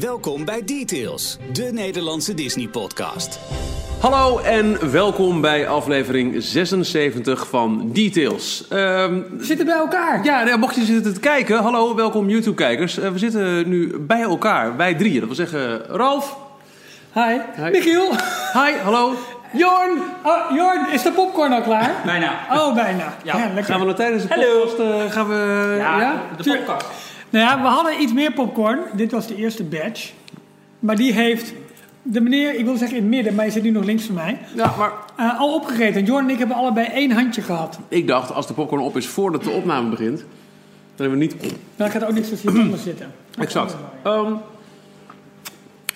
Welkom bij Details, de Nederlandse Disney-podcast. Hallo en welkom bij aflevering 76 van Details. Ehm, We zitten bij elkaar. ja, nou, mocht je zitten te kijken, hallo, welkom YouTube-kijkers. Eh, we zitten nu bij elkaar, wij drieën. Dat wil zeggen Ralf. Hi. Hi. Michiel. Hi, hallo. Jorn. Oh, Jorn, is de popcorn al klaar? Bijna. Oh, bijna. Ja. lekker. Gaan we nog tijdens de podcast... eh, gaan we, Ja, Ja? de podcast. Nou ja, we hadden iets meer popcorn. Dit was de eerste batch. Maar die heeft de meneer, ik wil zeggen in het midden, maar je zit nu nog links van mij, Ja, maar eh, al opgegeten. Jorn en ik hebben allebei één handje gehad. ik dacht, als de popcorn op is voordat de opname begint... dan hebben we niet... Dan gaat er ook niks tussen tanden zitten. Exact. Ehm,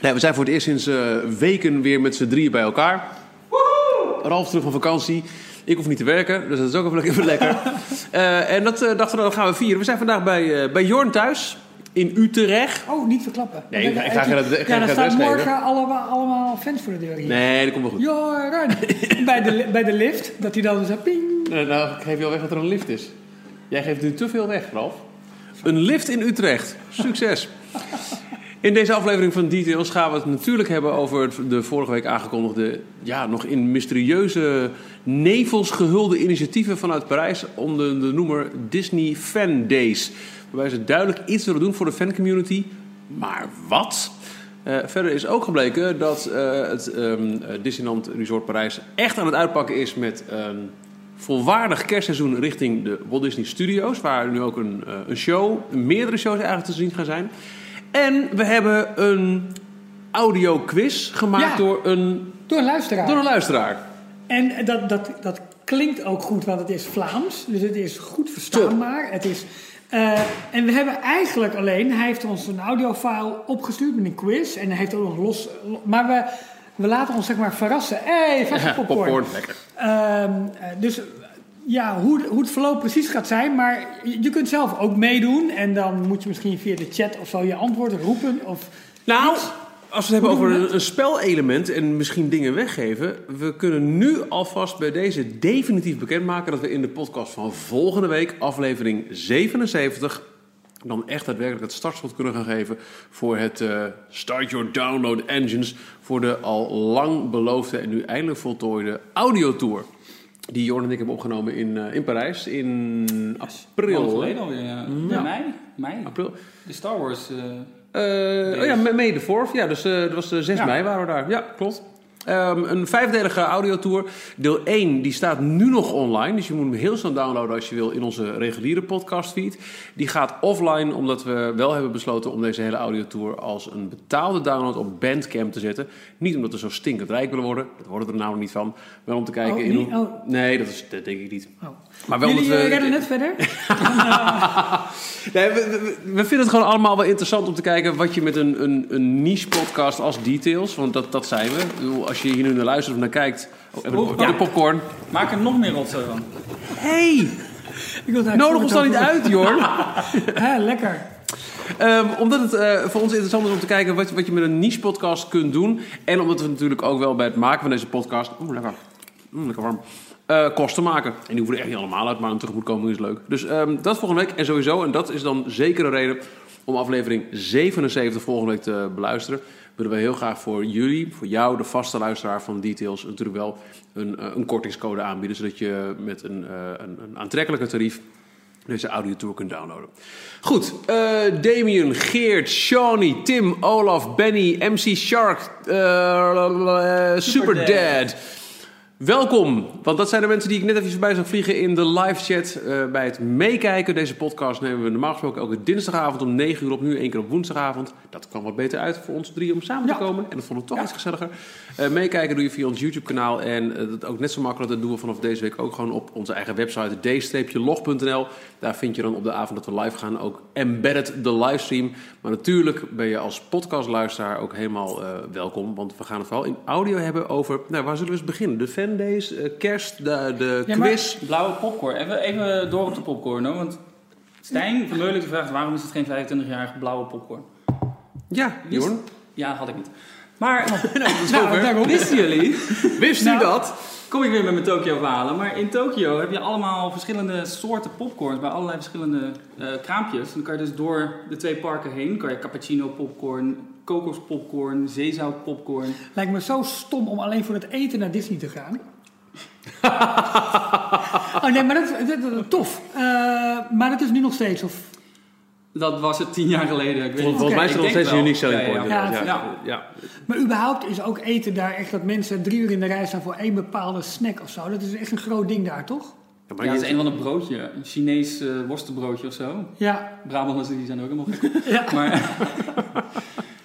nee, we zijn voor het eerst sinds eh, weken weer met z'n drieën bij elkaar. Ralf terug van vakantie. Ik hoef niet te werken, dus dat is ook even lekker. Eh, en dat eh, dachten we, dat gaan we vieren. We zijn vandaag bij, eh, bij Jorn thuis in Utrecht. Oh, niet verklappen. Nee, ik ik ga geen- Ja, adres staan morgen allemaal, allemaal fans voor de deur hier. Nee, dat komt wel goed. Jorn. bij, de, bij de lift, dat hij dan zo ping. Nou, ik geef je al weg dat er een lift is. Jij geeft nu te veel weg, Ralf. Een lift in Utrecht. Succes. In deze aflevering van Details gaan we het natuurlijk hebben over de vorige week aangekondigde, ja, nog in mysterieuze nevels gehulde initiatieven vanuit Parijs onder de noemer Disney Fan Days. Waarbij ze duidelijk iets willen doen voor de fancommunity. Maar wat? Eh, verder is ook gebleken dat eh, het eh, Disneyland Resort Parijs echt aan het uitpakken is met een volwaardig kerstseizoen richting de Walt Disney Studios. Waar nu ook een, eh, een show, meerdere shows eigenlijk te zien gaan zijn. En we hebben een audio quiz gemaakt Ja. door, een, Door een luisteraar. door een luisteraar. En dat, dat, dat klinkt ook goed, want het is Vlaams. Dus het is goed verstaanbaar. Het is, eh, en we hebben eigenlijk alleen... Hij heeft ons een audiofile opgestuurd met een quiz. En hij heeft ook nog los... Maar we, we laten ons zeg maar verrassen. Hé, hey, vaste popcorn. lekker. Ehm, eh, dus ja, hoe, hoe het verloop precies gaat zijn. Maar je, kunt zelf ook meedoen. En dan moet je misschien via de chat of zo je antwoord roepen. Of Nou, iets. als we het hebben over een, een spelelement en misschien dingen weggeven. We kunnen nu alvast bij deze definitief bekendmaken dat we in de podcast van volgende week, aflevering 77, dan echt daadwerkelijk het startschot kunnen gaan geven voor het eh, Start Your Download Engines. Voor de al lang beloofde en nu eindelijk voltooide audiotour. Die Jorn en ik hebben opgenomen in, eh, in Parijs in april. geleden alweer, ja. Mei? Mei? April. De Star Wars. Eh, oh ja, May the 4th. Ja, dus dat was de 6 Ja. mei waren we daar. Ja, klopt. Ehm, een vijfdelige audiotour. Deel 1 die staat nu nog online. Dus je moet hem heel snel downloaden als je wil in onze reguliere podcastfeed. Die gaat offline omdat we wel hebben besloten om deze hele audiotour als een betaalde download op Bandcamp te zetten. Niet omdat we zo stinkend rijk willen worden. Dat worden we er namelijk niet van. Maar om te kijken Oh, in hoe... Oh. Nee, dat, is, dat denk ik niet. Oh. Maar wel Jullie we... eh, redden het verder? Nee, we, we- we vinden het gewoon allemaal wel interessant om te kijken wat je met een, een, een niche podcast als Details, want dat, dat zijn we. Als je hier nu naar luistert of naar kijkt, oh, Oh, de ja. popcorn. maak er nog meer rotzooi van. Hey, nodig ons dan niet uit, voor- Hè, lekker. Ehm, omdat het eh, voor ons interessant is om te kijken wat, wat je met een niche podcast kunt doen. En omdat we natuurlijk ook wel bij het maken van deze podcast, oeh, lekker, Mm, lekker warm, eh, kosten maken. En die hoeven er echt niet allemaal uit, maar een tegemoetkoming is leuk. Dus ehm, dat volgende week en sowieso, en dat is dan zeker een reden om aflevering 77 volgende week te beluisteren. Willen we heel graag voor jullie, voor jou, de vaste luisteraar van Details, natuurlijk wel een, eh, een kortingscode aanbieden. Zodat je met een, eh, een, een aantrekkelijker tarief deze audiotour kunt downloaden. Goed, eh Damien, Geert, Shawnee, Tim, Olaf, Benny, MC Shark, Super Dad. Welkom, want dat zijn de mensen die ik net even voorbij zag vliegen in de live chat eh, bij het meekijken. Deze podcast nemen we normaal gesproken elke dinsdagavond om 9 uur op, nu één keer op woensdagavond. Dat kwam wat beter uit voor ons drie om samen te Ja. komen en dat vonden we toch iets gezelliger. Eh, meekijken doe je via ons YouTube kanaal en eh, dat ook net zo makkelijk, dat doen we vanaf deze week ook gewoon op onze eigen website d-log.nl. Daar vind je dan op de avond dat we live gaan ook embedded de livestream. Maar natuurlijk ben je als podcastluisteraar ook helemaal welkom, want we gaan het vooral in audio hebben over, nou waar zullen we eens beginnen? De fandays, eh, kerst, de, de Ja, maar- quiz. Blauwe popcorn. Even, even door op de popcorn, hoor. Want Stijn van Meulen vraagt waarom is het geen 25-jarige blauwe popcorn? Ja, Jorn. Ja, had ik niet. Maar, Nou, daarom. wisten jullie? Wist u Nou. dat? Kom ik weer met mijn Tokyo verhalen. Maar in Tokyo heb je allemaal verschillende soorten popcorns bij allerlei verschillende eh, kraampjes. Dan kan je dus door de twee parken heen, kan je cappuccino popcorn, kokos popcorn, zeezout popcorn. Lijkt me zo stom om alleen voor het eten naar Disney te gaan. oh nee, maar dat is dat- dat- tof. Eh, maar dat is nu nog steeds. Of, Dat was het tien jaar geleden. Ik weet Volgens niet. mij is er nog steeds unique selling Ja, ja, point. ja. Ja, inderdaad. het- ja, ja. maar überhaupt is ook eten daar echt dat mensen drie uur in de rij staan voor één bepaalde snack of zo. Dat is echt een groot ding daar, toch? Ja, maar Ja, je- dat is een van een broodje. Een Chinees eh, worstenbroodje of zo. Ja, Brabanders die zijn ook helemaal gek. ja. Maar,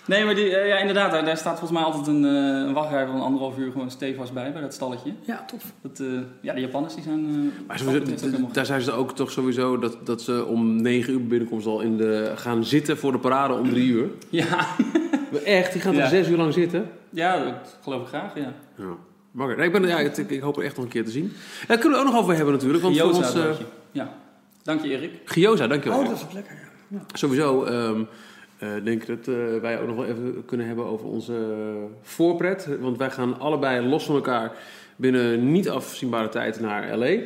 nee, maar die, eh, ja, inderdaad, daar, daar staat volgens mij altijd een, eh, een wachtrij van anderhalf uur gewoon stevast bij, bij dat stalletje. ja tof. Dat, eh, ja, de Japanners die zijn... eh, Maar sowieso, daar zijn ze ook toch sowieso dat, dat ze om 9 uur bij binnenkomst al in de, gaan zitten voor de parade om 3 uur. Ja, Maar echt, die gaan toch Ja. 6 uur lang zitten? ja, dat geloof ik graag, ja. Ja. Maar nee, ik, ben, ja, ik, ik hoop er echt nog een keer te zien. Daar kunnen we het ook nog over hebben natuurlijk. Want voor Gyoza ons, eh, broodje. Ja. Dank je, Erik. Gyoza, dankjewel. Oh, dat is lekker. ja. Sowieso ehm, eh, denk ik dat eh, wij ook nog wel even kunnen hebben over onze voorpret. Want wij gaan allebei los van elkaar binnen niet afzienbare tijd naar LA. en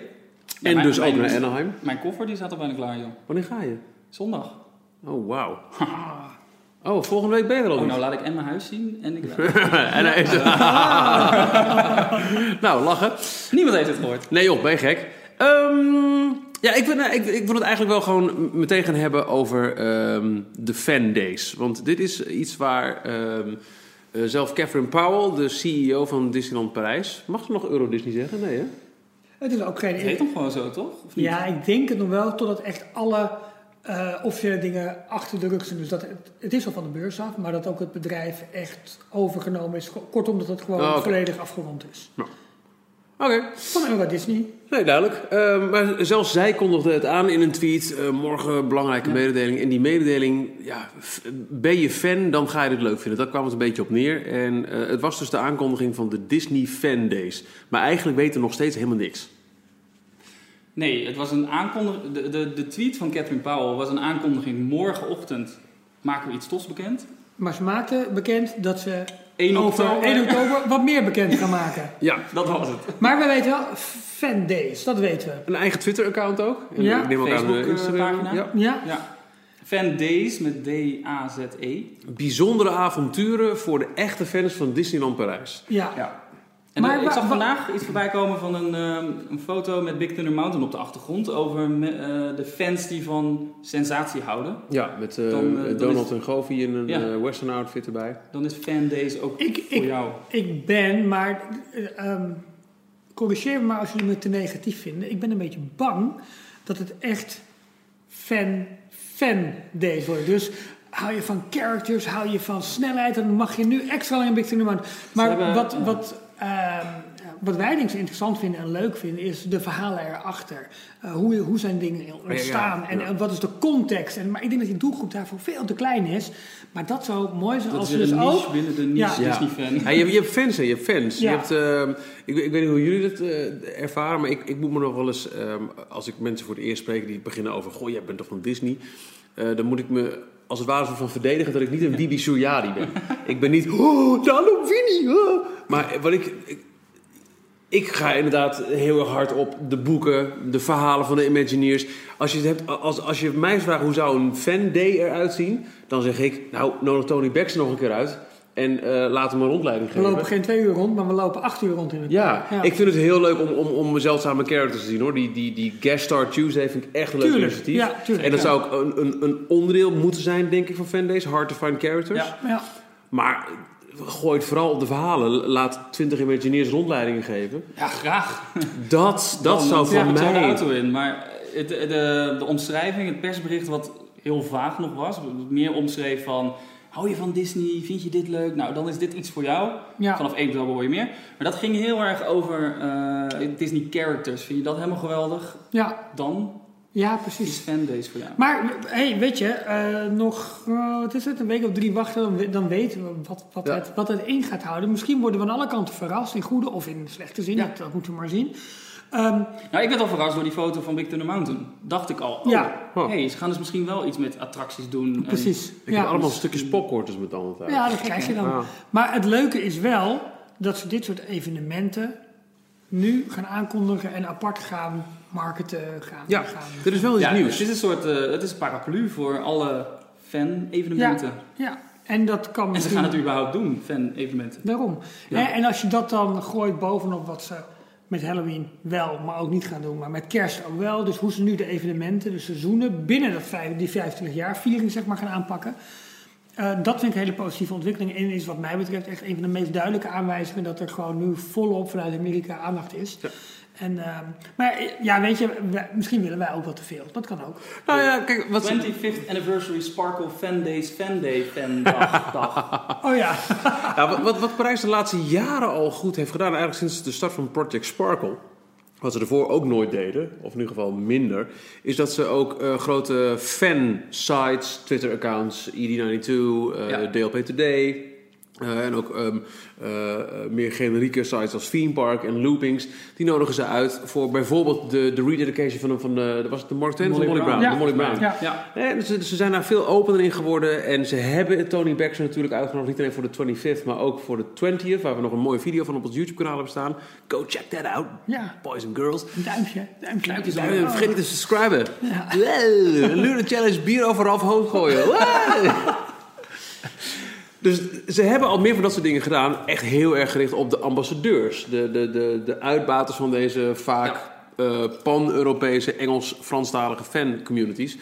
mijn- dus ook naar Anaheim. Mijn koffer die staat al bijna klaar, joh. Wanneer ga je? Zondag. Oh, wauw. Oh, volgende week ben je er al Oh, nou laat ik en mijn huis zien en ik... en hij is... nou, lachen. Niemand heeft het gehoord. Nee joh, ben je gek. Ehm, ja, ik wil, ik, ik wil het eigenlijk wel gewoon meteen gaan hebben over ehm, de fan days. Want dit is iets waar ehm, eh, zelf Catherine Powell, de CEO van Disneyland Parijs... Mag ze nog Euro Disney zeggen? Nee hè? Het is ook geen... Het heet hem gewoon zo, toch? Of niet? Ja, ik denk het nog wel, totdat echt alle eh, officiële dingen achter de rug zijn. Dus dat het, het is al van de beurs af, maar dat ook het bedrijf echt overgenomen is. Kortom, dat het gewoon Oh, volledig afgerond is. Oké, Van Euro Disney. nee, duidelijk. Ehm, maar zelfs zij kondigde het aan in een tweet. eh, morgen belangrijke Ja. mededeling. En die mededeling, ja, ben je fan, dan ga je dit leuk vinden. Dat kwam het een beetje op neer. En eh, het was dus de aankondiging van de Disney Fan Days. Maar eigenlijk weten we nog steeds helemaal niks. Nee, het was een aankondiging. De, de, de tweet van Catherine Powell was een aankondiging. Morgenochtend maken we iets tofs bekend. Maar ze maakte bekend dat ze 1 over oktober. 1 oktober wat meer bekend gaan maken. Ja, Dat was het. Maar we weten wel, fan days, dat weten we. Een eigen Twitter-account ook. En Ja. ik neem ook aan Facebook, de eh, Instagram. pagina. Ja. Ja, Ja. Fan Days met D-A-Z-E. Bijzondere avonturen voor de echte fans van Disneyland Parijs. ja. Ja. En Maar ik zag vandaag iets voorbij komen van een, ehm, een foto met Big Thunder Mountain op de achtergrond. Over me- eh, de fans die van sensatie houden. Ja, met eh, Dan, eh, Donald is- en Goofy in een Ja. eh, western outfit erbij. Dan is Fan Days ook Ik, voor ik, jou. ik ben, maar eh, ehm, corrigeer me maar als jullie me te negatief vinden. Ik ben een beetje bang dat het echt fan, fan days worden. Dus hou je van characters, hou je van snelheid, dan mag je nu extra lang in Big Thunder Mountain. Maar hebben- wat, wat, ehm, wat wij denk ik interessant vinden en leuk vinden, is de verhalen erachter. Eh, hoe, hoe zijn dingen ontstaan ja, en, ja. en wat is de context. En, maar ik denk dat die doelgroep daarvoor veel te klein is. Maar dat zou mooi zijn Dat als weer dus niche ook... binnen de niche Ja. Disney-fan. Ja, je, hebt- je hebt fans en je hebt fans. Ja. Je hebt, ehm, ik, weet- ik weet niet hoe jullie het eh, ervaren, maar ik, ik moet me nog wel eens, ehm, als ik mensen voor het eerst spreek die beginnen over, goh, jij bent toch van Disney, Eh, dan moet ik me als het ware van verdedigen dat ik niet een Bibi Suryadi ben. ik ben niet, oh, Dallo Winnie. oh. Maar wat ik, ik, ik ga inderdaad heel erg hard op de boeken, de verhalen van de Imagineers. Als je, het hebt, als, als je mij vraagt hoe zou een fan day eruit zien, dan zeg ik, nou, nodig Tony Baxter nog een keer uit. En eh laat hem een rondleiding We geven. lopen geen twee uur rond, maar we lopen acht uur rond in het Ja, park. ik vind het heel leuk om, om, om zeldzame characters te zien hoor. Die, die, die Guest Star Tuesday vind ik echt een leuk Tuurlijk, initiatief. ja, tuurlijk, en dat ja. zou ook een, een, een onderdeel moeten zijn, denk ik, van fandays. Hard to find characters. Ja. Ja. Maar gooi het vooral op de verhalen. Laat 20 Imagineers rondleidingen geven. Ja, graag. Dat, dat Dan zou ik zo de mij... auto in. Maar het, de, de omschrijving, het persbericht wat heel vaag nog was. Meer omschreef van... Hou je van Disney? Vind je dit leuk? Nou, dan is dit iets voor jou. Ja. Vanaf 1 oktober hoor je meer. Maar dat ging heel erg over eh, Disney characters. Vind je dat helemaal geweldig? Ja, Dan ja, is precies. fandays voor jou. Maar hey, weet je, eh, nog eh, wat is het, een week of drie wachten, dan, dan weten we wat, wat, Ja. het, wat het in gaat houden. Misschien worden we aan alle kanten verrast, in goede of in slechte zin, Ja. dat, dat moeten we maar zien. Ehm, Nou, ik werd al verrast door die foto van Big Thunder Mountain. Dacht ik al, oh, Ja. hey, ze gaan dus misschien wel iets met attracties doen. En- precies. Ik heb allemaal stukjes popcorn tussen mijn tanden thuis. Ja, dat krijg je dan. Ah. Maar het leuke is wel dat ze dit soort evenementen nu gaan aankondigen en apart gaan marketen. Gaan, Ja, gaan. er is wel iets ja, nieuws. Het is een soort eh, het is een paraplu voor alle fan-evenementen. Ja, en dat kan En ze gaan het überhaupt doen, fan-evenementen. Daarom. Ja. En als je dat dan gooit bovenop wat ze met Halloween wel, maar ook niet gaan doen, maar met kerst ook wel. Dus hoe ze nu de evenementen, de seizoenen binnen dat vijf, die 25 jaar viering zeg maar gaan aanpakken. Eh, dat vind ik een hele positieve ontwikkeling en is wat mij betreft echt een van de meest duidelijke aanwijzingen dat er gewoon nu volop vanuit Amerika aandacht is. Ja. En, ehm, maar eh, ja, weet je, misschien willen wij ook wel te veel. Dat kan ook. Nou ja, kijk, wat... 25th Anniversary Sparkle Fan Days Fan Day Fan Dag. dag. Oh ja, Ja, wat, wat, wat Parijs de laatste jaren al goed heeft gedaan, eigenlijk sinds de start van Project Sparkle, wat ze ervoor ook nooit deden, of in ieder geval minder, is dat ze ook eh, grote fan-sites, Twitter-accounts, ED92, eh, Ja. DLP Today, eh, en ook ehm, eh, eh, meer generieke sites als Theme Park en Loopings, die nodigen ze uit voor bijvoorbeeld de, de rededication van, de- van de, was het de Mark Twain Molly Molly Brown? Brown. De Molly Brown. ja. Ja, Ja, dus ze, ze zijn daar veel opener in geworden. En ze hebben Tony Baxter natuurlijk uitgenodigd. Niet alleen voor de 25th, maar ook voor de 20th. Waar we nog een mooie video van op ons YouTube kanaal hebben staan. Go check that out, ja. boys and girls. Een duimpje. Duimpje. Duimpjes Ja, omhoog. vergeet niet te subscriben. Ja. Wow, Luna Challenge bier overal hoofd gooien. Wow. Dus ze hebben al meer van dat soort dingen gedaan. Echt heel erg gericht op de ambassadeurs. De, de, de, de uitbaters van deze vaak eh, pan-Europese, Engels-Franstalige fan-communities.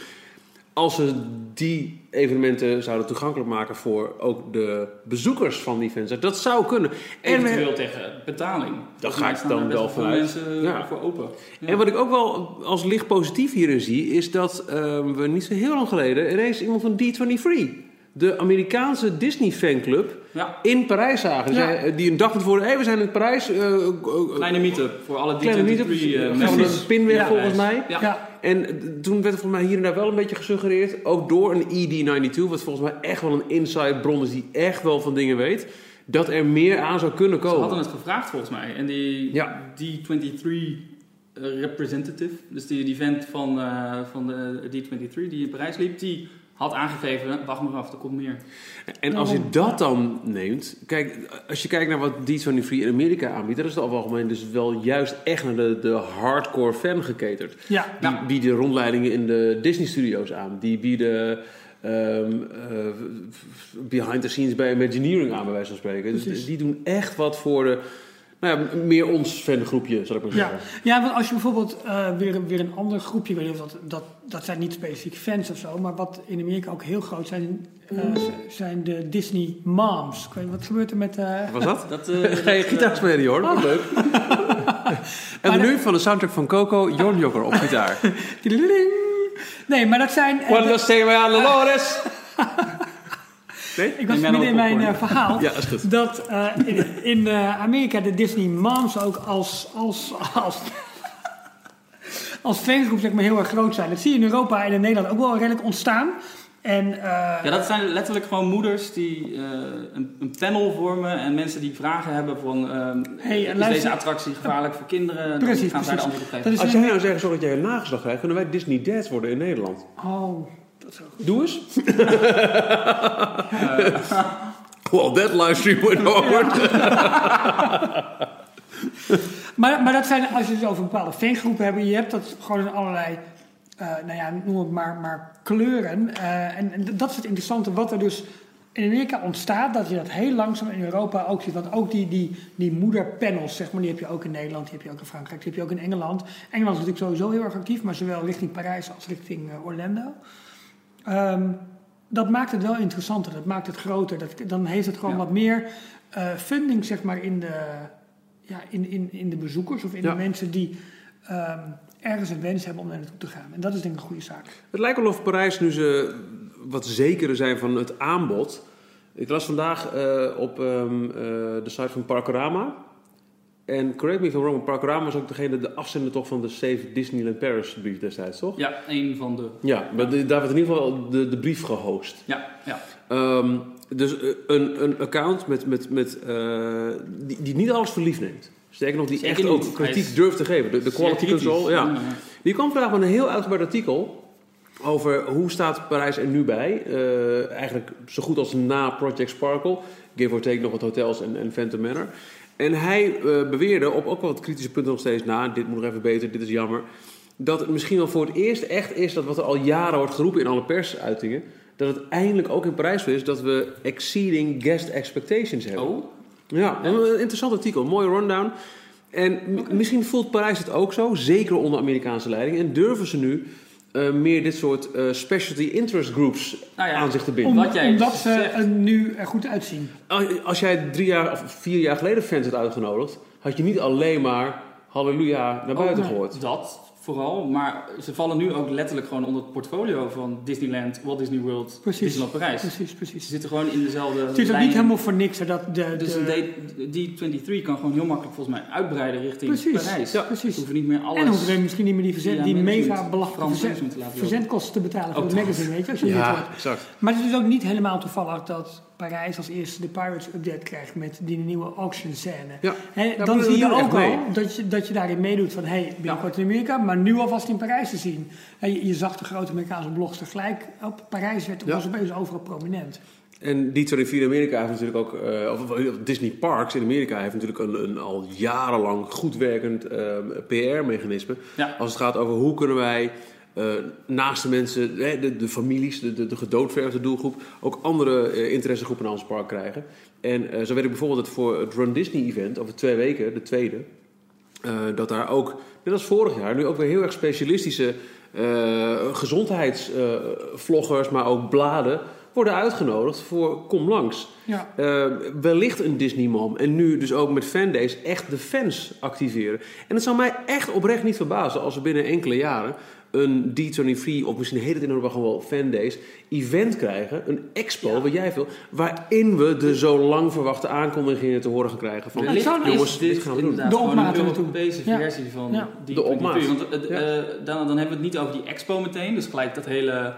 Als ze die evenementen zouden toegankelijk maken voor ook de bezoekers van die fans. Dat zou kunnen. En we- eventueel tegen betaling. Volgens ga ik dan wel vanuit. mensen Ja. voor open. Ja. En wat ik ook wel als licht positief hierin zie, is dat ehm, we niet zo heel lang geleden ineens iemand van D23, de Amerikaanse Disney fanclub, Ja, in Parijs zagen. Die, Ja. eh, die een dag van tevoren, hey, we zijn in Parijs. eh, eh, kleine meetup voor alle kleine D23 meetup, eh, gaan we members. een pin Ja. volgens mij. Ja. Ja. En toen werd er volgens mij hier en daar wel een beetje gesuggereerd, ook door een ED92, wat volgens mij echt wel een inside bron is die echt wel van dingen weet, dat er meer aan zou kunnen Ze komen. hadden het gevraagd volgens mij. En die Ja. D23 eh, representative, dus die, die vent van, eh, van de D23 die in Parijs liep, die had aangegeven, wacht maar af, er komt meer. En als je dat dan neemt, kijk, als je kijkt naar wat D23 in Amerika aanbiedt, dan is het algemeen dus wel juist echt naar de, de hardcore fan geketerd. Ja. Die bieden rondleidingen in de Disney Studios aan. Die bieden ehm, eh, behind the scenes bij Imagineering aan, bij wijze van spreken. Dus Precies. die doen echt wat voor de, nou ja, meer ons fangroepje, zal ik maar Ja. zeggen. ja, want als je bijvoorbeeld eh, weer, weer een ander groepje, weet dat, dat, dat zijn niet specifiek fans of zo, maar wat in Amerika ook heel groot zijn, eh, z- zijn de Disney moms. Ik weet niet, wat gebeurt er met... eh, Wat was dat? Dat, eh, Ga je gitaar spelen, hoor? Wat leuk. en Maar nu van de soundtrack van Coco, Jorn Jokker op gitaar. Nee, maar dat zijn... Cuando se los dolores. Nee? ik was midden in mijn eh, verhaal. Ja, dat is goed. Dat eh, in, in eh, Amerika de Disney moms ook als, als, als, als fansgroep zeg maar, heel erg groot zijn. Dat zie je in Europa en in Nederland ook wel redelijk ontstaan. En, eh, Ja, dat zijn letterlijk gewoon moeders die eh, een, een panel vormen en mensen die vragen hebben van ehm, Hey, is luister- deze attractie gevaarlijk voor kinderen? Dan Precies, gaan zij de antwoord geven. Als jij nou zegt, zorg dat jij een nageslag krijgt, kunnen wij Disney Dads worden in Nederland. Oh, Doe eens. well, that livestream went hard. Maar, maar dat zijn, als je het over bepaalde fangroepen hebt, je hebt dat gewoon in allerlei, eh, nou ja, noem het maar, maar kleuren. Eh, en, en dat is het interessante, wat er dus in Amerika ontstaat, dat je dat heel langzaam in Europa ook ziet. Want ook die, die, die moederpanels, zeg maar, die heb je ook in Nederland, die heb je ook in Frankrijk, die heb je ook in Engeland. Engeland is natuurlijk sowieso heel erg actief, maar zowel richting Parijs als richting eh, Orlando. Ehm, dat maakt het wel interessanter, dat maakt het groter. Dat, dan heeft het gewoon Ja. wat meer eh, funding, zeg maar, in de, ja, in, in, in de bezoekers of in Ja. de mensen die ehm, ergens een wens hebben om daar naartoe te gaan. En dat is denk ik een goede zaak. Het lijkt wel of Parijs nu ze wat zekerder zijn van het aanbod. Ik las vandaag eh, op ehm, eh, de site van Parkorama. En correct me if I'm wrong, Parkorama was ook degene, de afzender toch van de Save Disneyland Paris brief destijds, toch? Ja, een van de. Ja, maar de- daar werd in ieder geval de, de brief gehost. Ja, ja. Ehm, dus eh, een, een account met, met, met, eh, die, die niet alles voor lief neemt. Sterker nog, die Zeker echt ook niet. Kritiek is durft te geven. De, de quality control, ja. Die kwam vandaag met een heel uitgebreid artikel over hoe staat Parijs er nu bij. Eh, eigenlijk zo goed als na Project Sparkle. Give or take nog wat hotels en, en Phantom Manor. En hij eh, beweerde op ook wel wat kritische punten nog steeds na. Dit moet nog even beter, dit is jammer. Dat het misschien wel voor het eerst echt is dat wat er al jaren wordt geroepen in alle persuitingen. Dat het eindelijk ook in Parijs is dat we exceeding guest expectations hebben. Oh, Ja, een interessant artikel, een mooie rundown. En misschien voelt Parijs het ook zo, zeker onder Amerikaanse leiding. En durven ze nu eh, meer dit soort eh, specialty interest groups Nou ja, aan zich te binden. Om- Wat jij omdat ze er nu er goed uitzien. Als jij drie jaar of vier jaar geleden fans had uitgenodigd, had je niet alleen maar halleluja naar buiten nee. gehoord. dat vooral. Maar ze vallen nu ook letterlijk gewoon onder het portfolio van Disneyland, Walt Disney World, Precies. Disneyland Parijs. Precies, Ze precies. zitten gewoon in dezelfde Het is ook niet helemaal voor niks hè, dat de, Dus de- een D- D23 kan gewoon heel makkelijk volgens mij uitbreiden richting Precies, Parijs. ja, Ze precies. hoeven niet meer alles... En hoeven we misschien niet meer die, verzend, die mega belachelijke verzend, management te laten verzendkosten te betalen voor het dat. magazine, weet je, als je dit Ja, hoort. exact. Maar het is ook niet helemaal toevallig dat Parijs als eerste de Pirates update krijgt met die nieuwe auction scène. Ja. Hè, Ja, dan zie je ook mee. al dat je, dat je daarin meedoet van hey, binnenkort in Amerika, maar nu alvast in Parijs te zien. Hè, je, je zag de grote Amerikaanse blogs tegelijk op Parijs werd Ja. was opeens overal prominent. En D24 in Amerika heeft natuurlijk ook, eh, of Disney Parks in Amerika heeft natuurlijk een, een al jarenlang goed werkend eh, PR-mechanisme. Ja. Als het gaat over hoe kunnen wij eh, naast de mensen, hè, de, de families, de, de, de gedoodverfde doelgroep, ook andere eh, interessegroepen naar ons park krijgen. En eh, zo weet ik bijvoorbeeld dat voor het Run Disney event over twee weken, de tweede, dat daar ook, net als vorig jaar, nu ook weer heel erg specialistische gezondheidsvloggers, maar ook bladen worden uitgenodigd voor kom langs. Ja. Wellicht een Disney Mom. En nu dus ook met fandays echt de fans activeren. En het zou mij echt oprecht niet verbazen als we binnen enkele jaren een D23 of misschien heet het in Europa gewoon wel fandays event krijgen, een expo, wat jij wil, waarin we de zo lang verwachte aankondigingen te horen gaan krijgen van jongens, dit gaan we doen. De gewoon opmaat een. Europese Ja. versie van Ja. die De opmaat. Want eh, Ja. eh, dan, dan hebben we het niet over die expo meteen, dus gelijk dat hele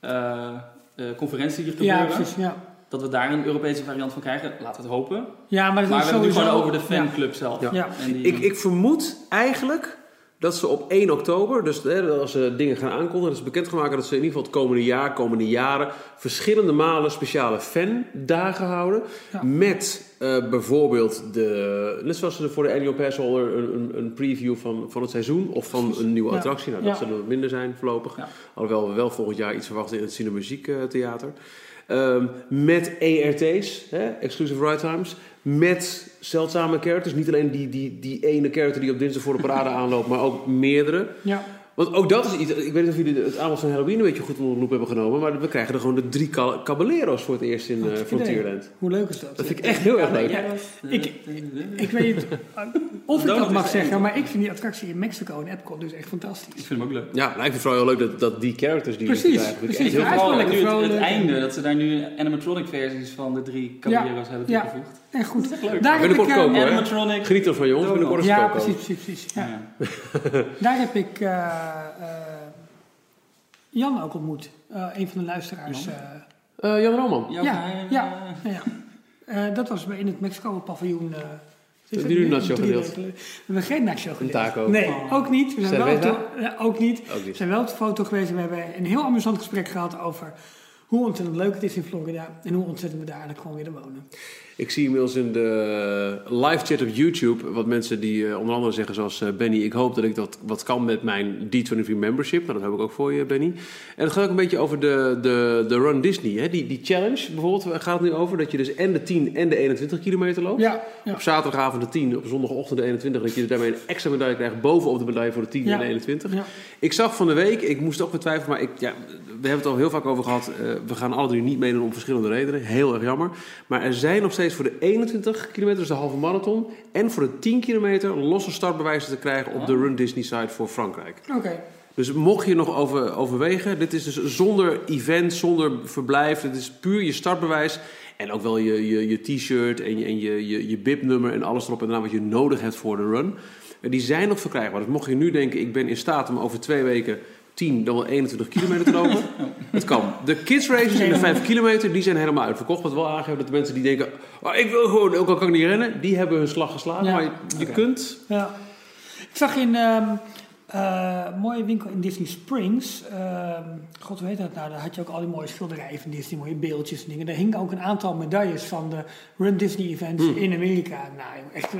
eh, eh, conferentie die gebeuren. Ja, precies. Ja, Dat we daar een Europese variant van krijgen, laten we het hopen. ja maar dat Maar we is hebben het nu gewoon over de fanclub zelf. Ja. Ja. En die, Ik, ik vermoed eigenlijk dat ze op 1 oktober, dus hè, als ze dingen gaan aankondigen, dat ze bekendgemaakt dat ze in ieder geval het komende jaar, komende jaren, verschillende malen speciale fandagen houden. Ja. Met eh, bijvoorbeeld, de, net zoals ze voor de annual pass holder een, een, een preview van, van het seizoen of van een nieuwe Ja. attractie. Nou, dat Ja. zullen wat minder zijn voorlopig. Alhoewel we wel volgend jaar iets verwachten in het Cinemuziek eh, Theater. Ehm, met ERT's, hè, Exclusive Ride Times. Met zeldzame characters. Niet alleen die, die, die ene character die op dinsdag voor de parade aanloopt, maar ook meerdere. Ja. Want ook dat is iets. Ik weet niet of jullie het aanbod van Halloween een beetje goed onder de loep hebben genomen. Maar we krijgen er gewoon de drie Caballeros voor het eerst in eh Hartstikke idee. Frontierland. Hoe leuk is dat? Dat vind ik echt heel erg leuk. Ja, ik- Ik weet niet of ik dat mag zeggen, maar ik vind die attractie in Mexico en Epcot dus echt fantastisch. Ik vind hem ook leuk. Ja, nou, ik vind het vooral heel leuk dat, dat die characters die Precies, ik precies. heel vooral lekker nu het, het einde, dat ze daar nu animatronic versies van de drie caballeros hebben Ja. En goed. leuk. Daar heb ik, Binnenkort eh. Animatronic. Geniet ervan jongens, binnenkort is het ja, precies, precies, precies. Ja. Ja. Daar heb ik eh, eh, Jan ook ontmoet. Eh, een van de luisteraars. Jan? eh, Eh, Jan Roman. Ja, ja. eh, ja. Eh, dat was bij- in het Mexico-paviljoen. eh, is Hebben jullie een nacho gedeeld? We hebben geen nacho gedeeld. taco? Nee, Oh. ook niet. We zijn wel Cerveza? ook niet. Ook We niet. zijn wel op de foto geweest en we hebben een heel amusant gesprek gehad over hoe ontzettend leuk het is in Florida en hoe ontzettend we daar eigenlijk gewoon willen wonen. Ik zie inmiddels in de live chat op YouTube wat mensen die eh, onder andere zeggen zoals eh, Benny, ik hoop dat ik dat wat kan met mijn D23 membership. Nou, dat heb ik ook voor je, Benny. En het gaat ook een beetje over de, de, de Run Disney. Hè? Die, die challenge bijvoorbeeld waar gaat het nu over dat je dus en de 10 en de 21 kilometer loopt. Ja, ja. Op zaterdagavond de 10, op zondagochtend de 21. Dat je dus daarmee een extra medaille krijgt bovenop de medaille voor de 10 Ja. en de 21. Ja. Ik zag van de week, ik moest ook betwijfelen, maar ik, ja, we hebben het al heel vaak over gehad. eh, we gaan alle drie niet meedoen om verschillende redenen. Heel erg jammer. Maar er zijn nog steeds voor de 21 kilometer, dus de halve marathon, en voor de 10 kilometer losse startbewijzen te krijgen op de Run Disney site voor Frankrijk. Oké. Dus mocht je nog over, overwegen, dit is dus zonder event, zonder verblijf. Dit is puur je startbewijs. En ook wel je, je, je t-shirt en je, en je, je, je bibnummer en alles erop en eraan wat je nodig hebt voor de run. En die zijn nog verkrijgbaar. Dus mocht je nu denken, ik ben in staat om over twee weken 10 dan wel 21 kilometer te lopen. Het kan. De kids races in de 5 kilometer, die zijn helemaal uitverkocht. Wat wel aangeeft dat de mensen die denken, oh, ik wil gewoon, ook al kan ik niet rennen, die hebben hun slag geslagen. Ja. Maar je, je kunt... Ja. Ik zag in ehm, eh, een mooie winkel in Disney Springs. ehm, God, hoe heet dat nou? Daar had je ook al die mooie schilderijen van Disney, mooie beeldjes en dingen. Daar hingen ook een aantal medailles van de Run Disney events Hmm. in Amerika. Nou, echt.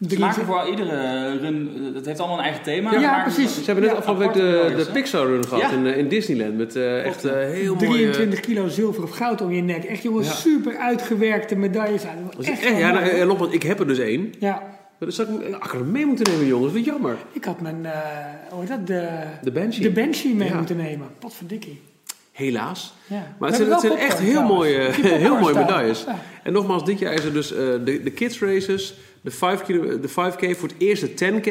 Eh, Ze maken voor iedere run, eh, het heeft allemaal een eigen thema. Ja, maar precies. Ze hebben net Ja, afgelopen week de, de? Pixar Run gehad Ja. in, eh, in Disneyland. Met eh, echt eh, heel mooie... 23 kilo zilver of goud om je nek. Echt jongens, Ja. super uitgewerkte medailles aan. Dat Echt ja, nou, eh, nogmaals, ik heb er dus één. ja, Maar dan zou ik, hem mee moeten nemen, jongens. Wat jammer. ik had mijn, eh hoe heet dat, de, De Banshee. de Banshee mee Ja. moeten nemen. Wat verdikkie. Helaas. Ja. Maar het zijn, het echt heel mooie, heel mooie medailles. Ja. En nogmaals, dit jaar is er dus eh, de, de kids races, de, 5 kilo, de 5K voor het eerste 10K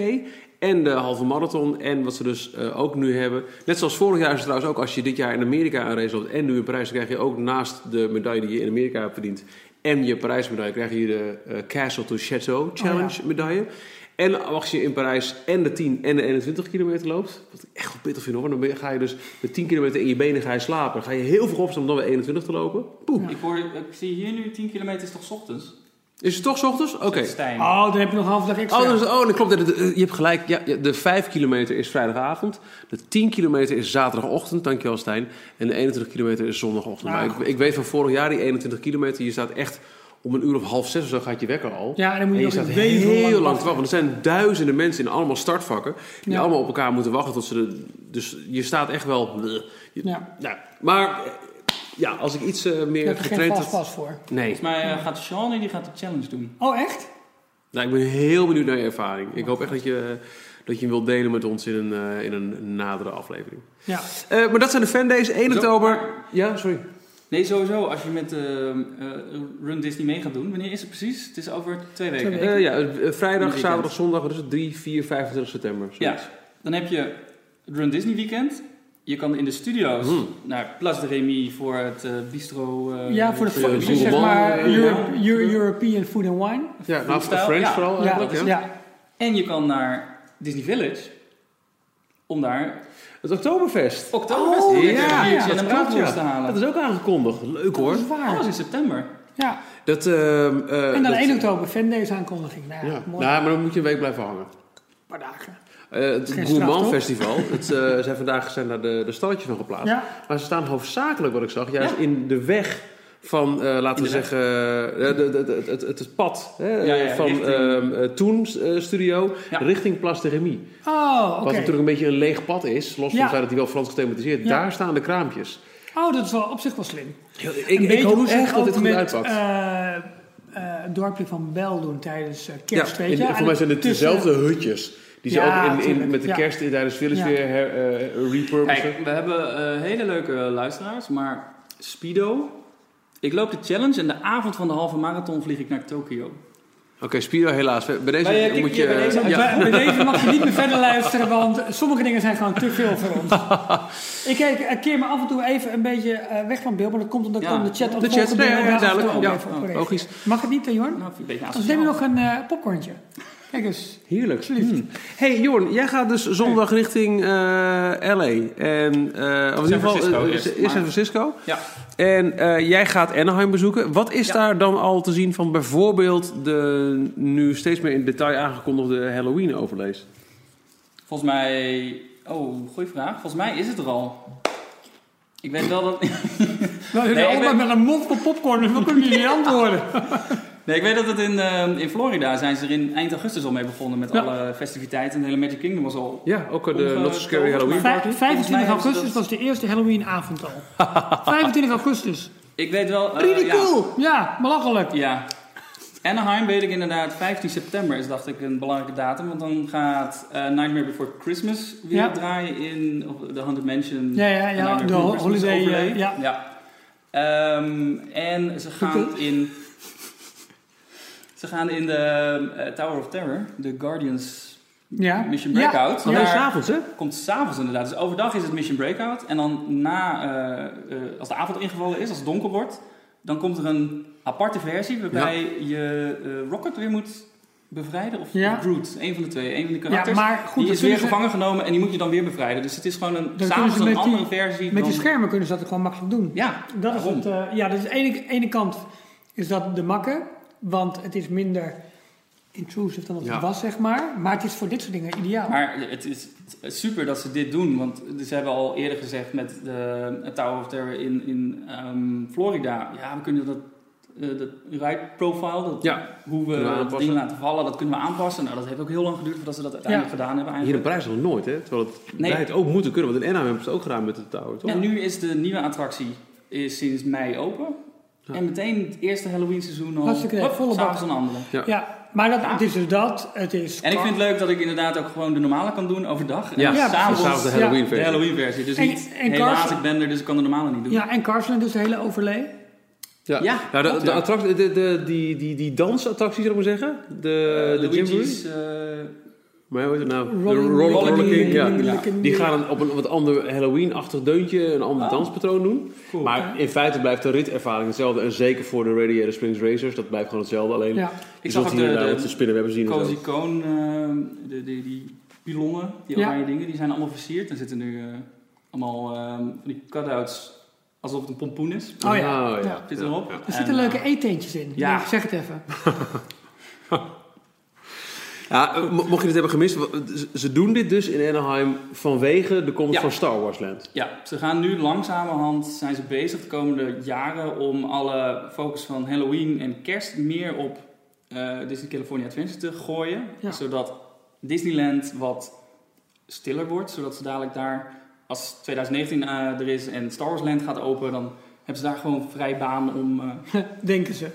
en de halve marathon. En wat ze dus eh, ook nu hebben. Net zoals vorig jaar is het trouwens ook als je dit jaar in Amerika een race loopt en nu in Parijs, dan krijg je ook naast de medaille die je in Amerika hebt verdiend en je Parijs medaille, krijg je de eh, Castle to Chateau Challenge Oh ja. medaille. En als je in Parijs en de 10 en de 21 kilometer loopt, wat ik echt wel pittig vind hoor, dan ga je dus de 10 kilometer in je benen ga je slapen. Dan ga je heel veel opstaan om dan weer 21 te lopen. Poeh. Ik, hoor, ik zie hier nu 10 kilometer is toch 's ochtends? Is het toch 's ochtends? Oké. Oh, dan heb je nog een halve dag extra. Oh, dus, oh, dat klopt. De- de- Je hebt gelijk. Ja, ja, de 5 kilometer is vrijdagavond. De 10 kilometer is zaterdagochtend. Dankjewel, Stijn. En de 21 kilometer is zondagochtend. Ah, maar ik, goed. ik weet van vorig jaar, die 21 kilometer, je staat echt om een uur of half zes of zo gaat je wekker al. Ja, en dan moet En je je nog staat heel lang te wachten. Want er zijn duizenden mensen in allemaal startvakken. Die Ja. allemaal op elkaar moeten wachten tot ze... De, dus je staat echt wel... Ja, nou, maar ja, als ik iets eh, je meer er geen getraind... vast had- pas voor. Nee. Volgens mij eh, gaat Sean die gaat de challenge doen. Oh, echt? Nou, ik ben heel benieuwd naar je ervaring. Ik hoop echt dat je, dat je hem wilt delen met ons in een, eh, in een nadere aflevering. Ja. Eh, maar dat zijn de fandays. 1 Zo, oktober. Ja, sorry. Nee, sowieso. Als je met eh, eh, Run Disney mee gaat doen. Wanneer is het precies? Het is over twee weken. Twee weken. Ja, vrijdag, zaterdag, zondag. Het? 3, 4, 25 september. Ja, zoiets. dan heb je het Run Disney weekend. Je kan in de studio's Hmm. naar Place de Remy voor het eh, bistro. eh, Ja, voor de de dus zeg maar Europe- Euro- European Food and Wine. Ja, nou, Freestyle, French ja. vooral Ja. Ja, ja. En je kan naar Disney Village. Om daar Het Oktoberfest. Oktoberfest Oh, ja, ja, en een braadworst te halen. Dat is ook aangekondigd. Leuk hoor. Dat is waar. In september. Ja. Dat, ehm, eh, En dan dat- 1 oktober, Fandays aankondiging. Nou, ja, Ja. mooi. Nou, maar dan moet je een week blijven hangen. Een paar dagen. Eh, het Gourmand? Festival. Het, eh, zijn vandaag zijn daar de, de stalletjes van geplaatst. Ja. Maar ze staan hoofdzakelijk, wat ik zag, juist Ja. in de weg van, eh, laten we zeggen, de, de, de- het, het, pad hè, Ja, ja, van richting- ehm, eh, Toen eh, Studio Ja. richting Place de Remy. Oh, oké. Wat natuurlijk een beetje een leeg pad is, los van Ja. het feit dat hij wel Frans gethematiseerd is. Ja. Daar staan de kraampjes. Oh, dat is wel op zich wel slim. Ik, ik hoop hoe ze echt het dat dit goed met uitpakt. eh, eh, het dorpje van Bel doen tijdens kerst, ja, weet je. en, voor mij zijn het tussen- dezelfde hutjes. Die ze Ja, ook in, in, met de ja. kerst in tijdens Ja. weer her, eh, repurposen. Kijk, we hebben eh, hele leuke luisteraars, maar Speedo. Ik loop de challenge en de avond van de halve marathon vlieg ik naar Tokio. Oké, Spiro helaas. Bij deze Bij, eh, moet je... bij deze- ja. Bij, bij deze mag je niet meer verder luisteren, want sommige dingen zijn gewoon te veel voor ons. ik, ik, ik keer me af en toe even een beetje eh, weg van beeld, maar dat komt omdat ik Ja. dan de chat op De chat, nee, ja, duidelijk. Ja, oh, logisch. Mag het niet, Jorn? Nou, een beetje Anders neem je nog een eh, popcorntje. Kijk eens. Heerlijk. Hmm. Hey Jorn, jij gaat dus zondag richting eh, LA. En, eh, of in ieder geval, eh, eerst, eerst maar- San Francisco. Ja. En jij gaat Anaheim bezoeken. Wat is Ja. daar dan al te zien van bijvoorbeeld de nu steeds meer in detail aangekondigde Halloween overlees? Volgens mij... Oh, goede vraag. Volgens mij is het er al. Ik weet wel dat... We zitten Nee, allemaal ben- met een mond vol popcorn, dus we kunnen niet antwoorden. Nee, ik weet dat het in, eh, in Florida zijn ze er in eind augustus al mee begonnen met Ja. alle festiviteiten. De hele Magic Kingdom was al... Ja, ook eh, de Not So Scary Halloween Party. 25 hebben ze augustus dat- was de eerste Halloween-avond al. 25 augustus. Ik weet wel... eh, Really ja. cool. Ja, belachelijk. Ja. Anaheim weet ik inderdaad, 15 september is dacht ik een belangrijke datum. Want dan gaat eh, Nightmare Before Christmas weer Ja. draaien in de Haunted Mansion. Ja, ja, ja, de holiday, overlay. ja. ja. Ehm, en ze gaan in... Ze gaan in de eh, Tower of Terror, de Guardians Ja. Mission Ja. Breakout. Alleen Daar s'avonds, hè? komt s'avonds inderdaad. Dus overdag is het Mission Breakout. En dan na, eh, eh, als de avond ingevallen is, als het donker wordt, dan komt er een aparte versie waarbij je Rocket weer moet bevrijden of Ja. Groot. Een van de twee. Een van de Ja, karakters. maar goed, die is weer ze- gevangen genomen en die moet je dan weer bevrijden. Dus het is gewoon een, s'avonds een die- andere versie. Met die dan- schermen kunnen ze dat gewoon makkelijk doen. Ja, Dat is het, ja, dat is de ene, ene kant is dat de makke, want het is minder intrusive dan dat Ja. het was, zeg maar. Maar het is voor dit soort dingen ideaal. Maar het is super dat ze dit doen, want ze hebben al eerder gezegd met de Tower of Terror in, in ehm, Florida. Ja, we kunnen dat, eh, dat ride profile, dat, Ja, hoe we kunnen we het aanpassen. ding laten vallen, dat kunnen we aanpassen. Nou, dat heeft ook heel lang geduurd voordat ze dat uiteindelijk gedaan hebben Hier in eigenlijk. Prijs nog nooit, hè? Terwijl het, Nee. wij het ook moeten kunnen. Want in Anaheim hebben ze het ook gedaan met de Tower, toch? En nu is de nieuwe attractie is sinds mei open. Ja. En meteen het eerste Halloween seizoen al. Hartstikke volle bak. s'avonds een andere. Ja. ja, maar dat, Ja. het is dus dat. Het is En ik vind het leuk dat ik inderdaad ook gewoon de normale kan doen overdag. En Ja, Ja, s'avonds s'avonds de. Halloween de versie. Halloween versie. Dus En- niet, en helaas, Carson- ik ben er, dus ik kan de normale niet doen. Ja, en Carsland dus de hele overlay. Ja, Ja, nou, de, de, attractie, de, de, die, die, die dansattractie, zou ik maar zeggen. De, de Luigi's, Jamboree. eh, Maar hoe heet het nou? De Rolling- Roller, Rolling ja. ja. Die gaan op een wat ander Halloween-achtig deuntje, een ander Oh. danspatroon doen. cool. Maar in feite blijft de ritervaring hetzelfde. En zeker voor de Radiator Springs Racers, dat blijft gewoon hetzelfde. Alleen, Ja. je ik zag hier de, de, de spinnenwebben zien en Cozy. Cone, eh, de, die, die pilonnen, die Ja. oranje dingen, die zijn allemaal versierd. Er zitten nu eh, allemaal eh, van die cutouts alsof het een pompoen is. Oh ja. Oh, Ja. Zit erop. Er En, zitten leuke eh, eetentjes in. Ja. Ik zeg het even. Ja, eh, mo- mocht je dit hebben gemist, ze- doen dit dus in Anaheim vanwege de komst Ja. van Star Wars Land. Ja, ze gaan nu langzamerhand, zijn ze bezig de komende jaren om alle focus van Halloween en kerst meer op eh, Disney California Adventure te gooien. Ja. Zodat Disneyland wat stiller wordt, zodat ze dadelijk daar, als 2019 eh, er is en Star Wars Land gaat open, dan hebben ze daar gewoon vrij baan om... eh Denken ze.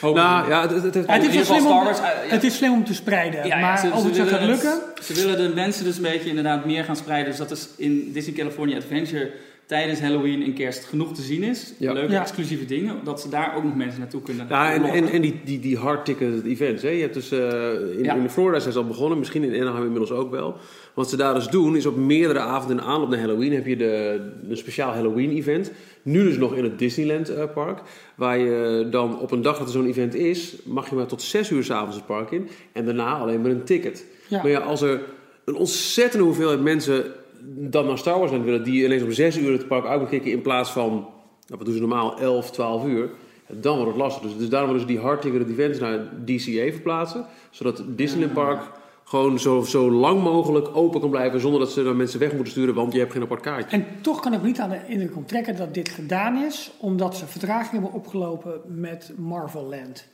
Nou ja, het, het, het- Het in is, slim om, Wars, eh, ja. het is slim om te spreiden. Ja, ja, maar ze- of ze het zo willen gaat lukken... Ze willen de mensen dus een beetje inderdaad meer gaan spreiden. Dus dat is in Disney California Adventure tijdens Halloween en kerst genoeg te zien is. Ja. Leuke Ja. exclusieve dingen. Dat ze daar ook nog mensen naartoe kunnen Ja, en, en, en die, die, die hard-ticketed events. Hè? Je hebt dus, eh, in, Ja. in Florida zijn ze al begonnen, misschien in Anaheim inmiddels ook wel. Wat ze daar dus doen, is op meerdere avonden in aanloop naar Halloween heb je de, een speciaal Halloween-event. Nu dus nog in het Disneyland eh, park. Waar je dan op een dag dat er zo'n event is, mag je maar tot 6 uur s'avonds het park in. En daarna alleen met een ticket. Ja. Maar ja, als er een ontzettende hoeveelheid mensen dan naar Star Wars Land willen, die ineens om 6 uur het park uit moeten kijken in plaats van, nou, wat doen ze normaal, 11, 12 uur. Dan wordt het lastig. Dus, dus daarom willen ze die hard-ticketed events naar DCA verplaatsen. Zodat Disneyland Park gewoon zo, zo lang mogelijk open kan blijven zonder dat ze dan mensen weg moeten sturen, want je hebt geen apart kaartje. En toch kan ik niet aan de indruk onttrekken dat dit gedaan is, omdat ze vertraging hebben opgelopen met Marvel Land.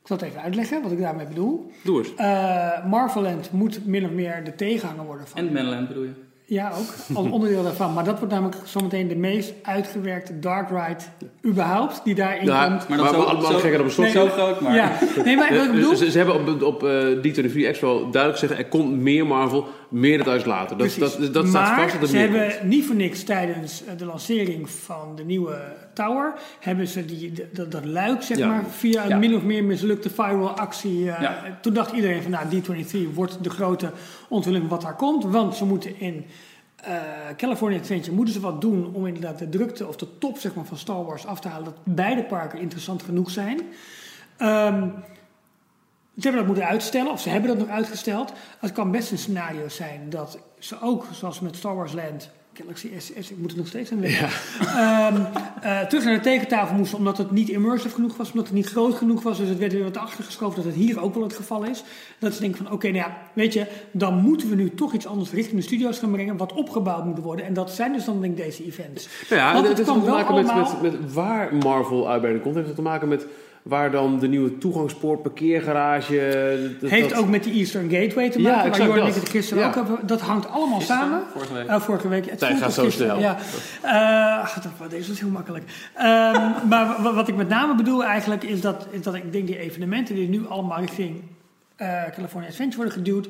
Ik zal het even uitleggen wat ik daarmee bedoel. Doe eens. Eh Marvel Land moet min of meer de tegenhanger worden van. En Manland bedoel je? Ja, ook. Als onderdeel daarvan. Maar dat wordt namelijk zometeen de meest uitgewerkte dark ride überhaupt die daarin Ja, komt. maar, we allemaal gek op een slot. Nee, Zo groot, maar... Ja, nee, maar wat ik bedoel... Ze, ze hebben op, op eh D23 Expo duidelijk gezegd, er komt meer Marvel, meer details later. Dat, Precies. dat, dat staat maar vast dat er ze hebben komt. niet voor niks tijdens eh, de lancering van de nieuwe tower... hebben ze die, dat, dat luik, zeg Ja. maar, via een min of meer mislukte viral actie... eh. Toen dacht iedereen van, nou, D23 wordt de grote onthulling wat daar komt. Want ze moeten in eh, California Adventure moeten ze wat doen... om inderdaad de drukte of de top zeg maar, van Star Wars af te halen... dat beide parken interessant genoeg zijn... Ehm, ze hebben dat moeten uitstellen, of ze hebben dat nog uitgesteld. Het kan best een scenario zijn dat ze ook, zoals met Star Wars Land, Galaxy SS, ik moet het nog steeds aan weten, ehm, eh, terug naar de tekentafel moesten omdat het niet immersive genoeg was, omdat het niet groot genoeg was. Dus het werd weer wat achtergeschoven dat het hier ook wel het geval is. Dat ze denken van, oké, nou ja, weet je, dan moeten we nu toch iets anders richting de studio's gaan brengen, wat opgebouwd moet worden. En dat zijn dus dan denk ik deze events. Nou ja, Want het, het heeft te maken met, met, met waar Marvel uitbreiding komt. Het heeft te maken met waar dan de nieuwe toegangspoort, parkeergarage... dat- Heeft dat- ook met die Eastern Gateway te Ja, maken, waar exact Jordan en ik dat. het gisteren Ja. ook hebben. Dat hangt allemaal Gisteren? samen. Vorige week. Eh, vorige week. Het Tijd gaat zo gisteren, snel. Ja. Eh, dat- deze is heel makkelijk. Ehm, maar wa- wat ik met name bedoel eigenlijk is dat, is dat ik denk die evenementen die nu allemaal richting eh, California Adventure worden geduwd,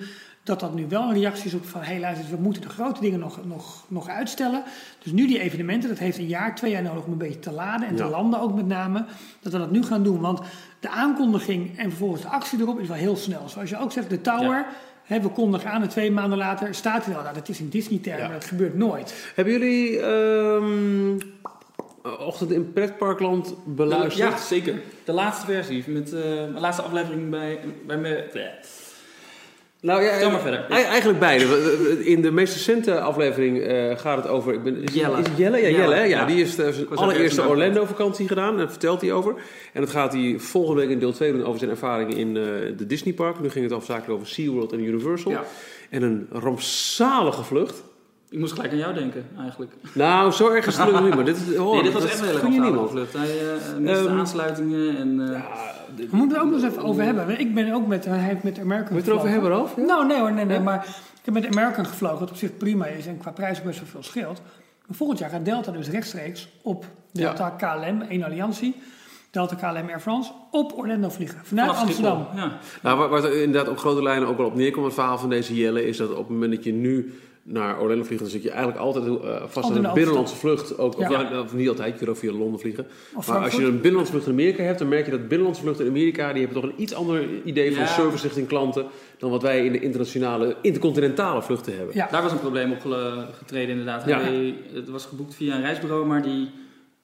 dat dat nu wel een reactie is op van hé luister, we moeten de grote dingen nog, nog, nog uitstellen. Dus nu die evenementen, dat heeft een jaar, twee jaar nodig om een beetje te laden en Ja. te landen ook met name, dat we dat nu gaan doen. Want de aankondiging en vervolgens de actie erop is wel heel snel. Zoals je ook zegt, de tower, Ja. hè, we kondigen aan en twee maanden later staat hij al. Nou, dat is in Disney-termen, Ja. dat gebeurt nooit. Hebben jullie ehm, Ochtend in Pretparkland beluisterd? Ja, zeker. De laatste versie. Met eh, de laatste aflevering bij, bij me. Nou ja, maar verder. ei- Eigenlijk beide. In de meest recente aflevering eh, gaat het over... Ik ben, is, Jelle. Is het Jelle? Ja, Jelle? Ja, ja. die is eh, zijn allereerste Orlando-vakantie gedaan. En daar vertelt hij over. En dat gaat hij volgende week in deel 2 doen over zijn ervaringen in eh, de Disney Park. Nu ging het afzakelijk over SeaWorld en Universal. Ja. En een rampzalige vlucht. Ik moest gelijk aan jou denken, eigenlijk. Nou, zo erg is het niet. Maar dit, is- oh, nee, dit was echt rampzalige niemand. vlucht. Hij eh, miste Ehm, aansluitingen en... eh, We moeten er ook nog eens even over hebben. Ik ben ook met, hij heeft met American Wil je het erover hebben, Ralf? Ja? Nou, nee hoor, nee, nee. Maar ik heb met American gevlogen, wat op zich prima is en qua prijs ook best wel veel scheelt. Maar volgend jaar gaat Delta dus rechtstreeks op Delta KLM, één alliantie. Delta KLM Air France, op Orlando vliegen. Vanuit vanaf Amsterdam. Ja. Nou, waar, waar het inderdaad op grote lijnen ook wel op neerkomt, het verhaal van deze Jelle, is dat op het moment dat je nu naar Orlando vliegt, dan zit je eigenlijk altijd eh, vast aan in een de binnenlandse vlucht. Ook, of, Ja. of niet altijd, je kunt ook via Londen vliegen. Of Maar als je een binnenlandse vlucht in Amerika hebt, dan merk je dat binnenlandse vluchten in Amerika, die hebben toch een iets ander idee van Ja. service richting klanten dan wat wij in de internationale, intercontinentale vluchten hebben. Ja. Daar was een probleem op getreden inderdaad. Ja. Hij, het was geboekt via een reisbureau, maar die,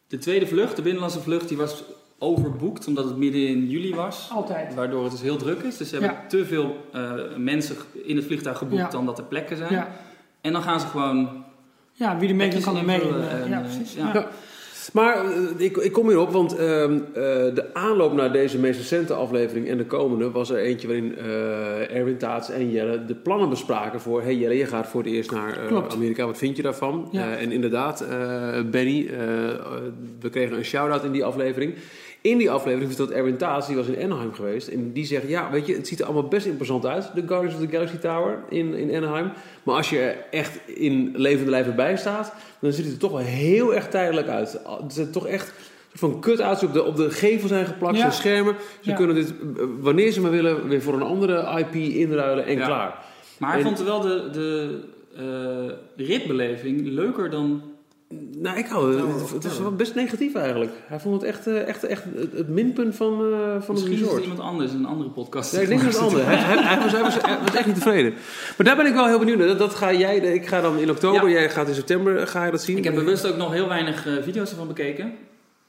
de tweede vlucht, de binnenlandse vlucht, die was overboekt omdat het midden in juli was. Altijd. Waardoor het dus heel druk is. Dus ze hebben Ja. te veel eh, mensen in het vliegtuig geboekt Ja. dan dat er plekken zijn. En dan gaan ze gewoon... ja, wie er mee kan, kan er mee. ja, eh, precies. ja. Ja. Ja. Maar eh, ik, ik kom hierop, want ehm, eh, de aanloop naar deze meest recente aflevering en de komende was er eentje waarin eh Erwin Taats en Jelle de plannen bespraken voor... Hey Jelle, je gaat voor het eerst naar eh, Klopt. Amerika, wat vind je daarvan? Ja. Eh, en inderdaad, eh, Benny, we kregen een shout-out in die aflevering. In die aflevering vertelt Erwin Taats, die was in Anaheim geweest. En die zegt, ja, weet je, het ziet er allemaal best imposant uit. De Guardians of the Galaxy Tower in, in Anaheim. Maar als je er echt in levende lijven bij staat, dan ziet het er toch wel heel erg tijdelijk uit. Het er toch echt van kut uit. Op de, op de gevel zijn geplakt, Ja. zijn schermen. Ze Ja. kunnen dit, eh, wanneer ze maar willen, weer voor een andere IP inruilen en Ja. klaar. Maar hij En- vond wel de, de eh, ritbeleving leuker dan... Nou, ik hou het. Oh, het- Het is vertel. wel best negatief eigenlijk. Hij vond het echt, eh, echt, echt het, minpunt van, eh, van het Misschien is het resort. iemand anders in een andere podcast. Ja, ik denk dat het andere. Hij, hij, hij was, hij, was, hij was echt niet tevreden. Maar daar ben ik wel heel benieuwd naar. Dat, dat ga jij, ik ga dan in oktober, Ja. jij gaat in september, ga je dat zien? Ik heb bewust ook nog heel weinig eh, video's ervan bekeken.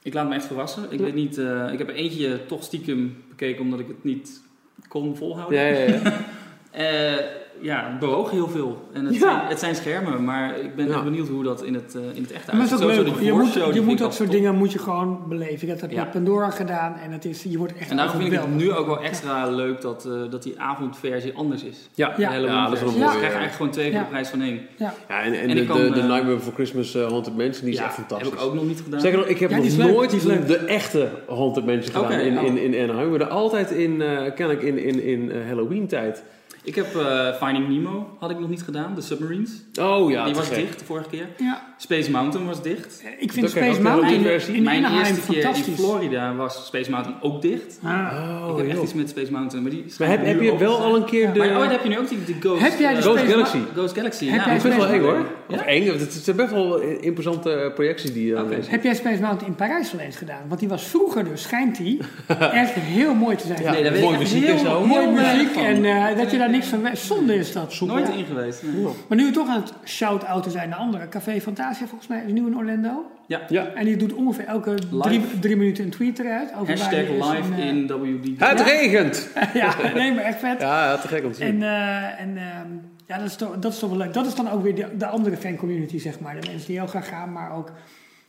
Ik laat me echt verrassen. Ik weet niet, ik heb eentje toch stiekem bekeken omdat ik het niet kon volhouden. Ja, ja, ja. Ja, het bewoog heel veel. En het, Ja. zijn, het zijn schermen, maar ik ben Ja. echt benieuwd hoe dat in het, eh, in het echt Maar het is uitziet. leuk. die Je moet, je moet ik dat soort top. dingen moet je gewoon beleven. Dat heb je Ja. op Pandora gedaan en het is, je wordt echt En daarom vind ik het nu ook wel extra leuk dat, eh, dat die avondversie anders is. Ja, Halloween Ja, dat is wel versie. mooi, Dus je krijgt eigenlijk gewoon twee voor Ja. de prijs van één. Ja. Ja, en, en, En de, ik kan, de, de eh, Nightmare Before Christmas uh, Haunted Mansion, die is Ja, echt fantastisch. Heb ik ook nog niet gedaan. Zeker nog, ik heb nog nooit de echte Haunted Mansion gedaan in, oh. in, in Anaheim. We hebben altijd in, eh kennelijk in, in, in eh, Halloween tijd. Ik heb eh, Finding Nemo, had ik nog niet gedaan. De Submarines. Oh ja, die was gek. dicht de vorige keer. Ja. Space Mountain was dicht. Ik vind Dat Space ook de Mountain versie. in Mijn Anaheim eerste keer in fantastisch. Florida was Space Mountain ook dicht. Ah. Oh, ik heb echt joh. iets met Space Mountain. Maar, die Maar heb, heb je wel al een keer de... Maar, oh, heb je nu ook die, die Ghost, Heb jij de eh, Ghost Space Galaxy? Ghost Galaxy? Heb ja, jij Dat is best wel eng hoor. Ja? Of eng, het zijn best wel interessante projecties die je dan Oké. leest. Heb jij Space Mountain in Parijs wel eens gedaan? Want die was vroeger dus, schijnt die, echt heel mooi te zijn. Ja, Nee, weet echt muziek heel, en zo. Weinig muziek van. en eh, dat je daar niks van weet. Zonde is dat. Nooit Ja. in geweest. nee. Maar nu we toch aan het shout-outen zijn naar anderen. Café Fantasia volgens mij is nu in Orlando. Ja. Ja. En die doet ongeveer elke drie, drie minuten een tweet eruit. Over Hashtag live en, eh, in WD. Het Ja. regent! ja, nee, maar echt vet. Ja, te gek om te zien. En, eh, en ehm, ja, dat is, toch, dat is toch wel leuk. Dat is dan ook weer de, de andere fancommunity, zeg maar. De mensen die heel graag gaan, maar ook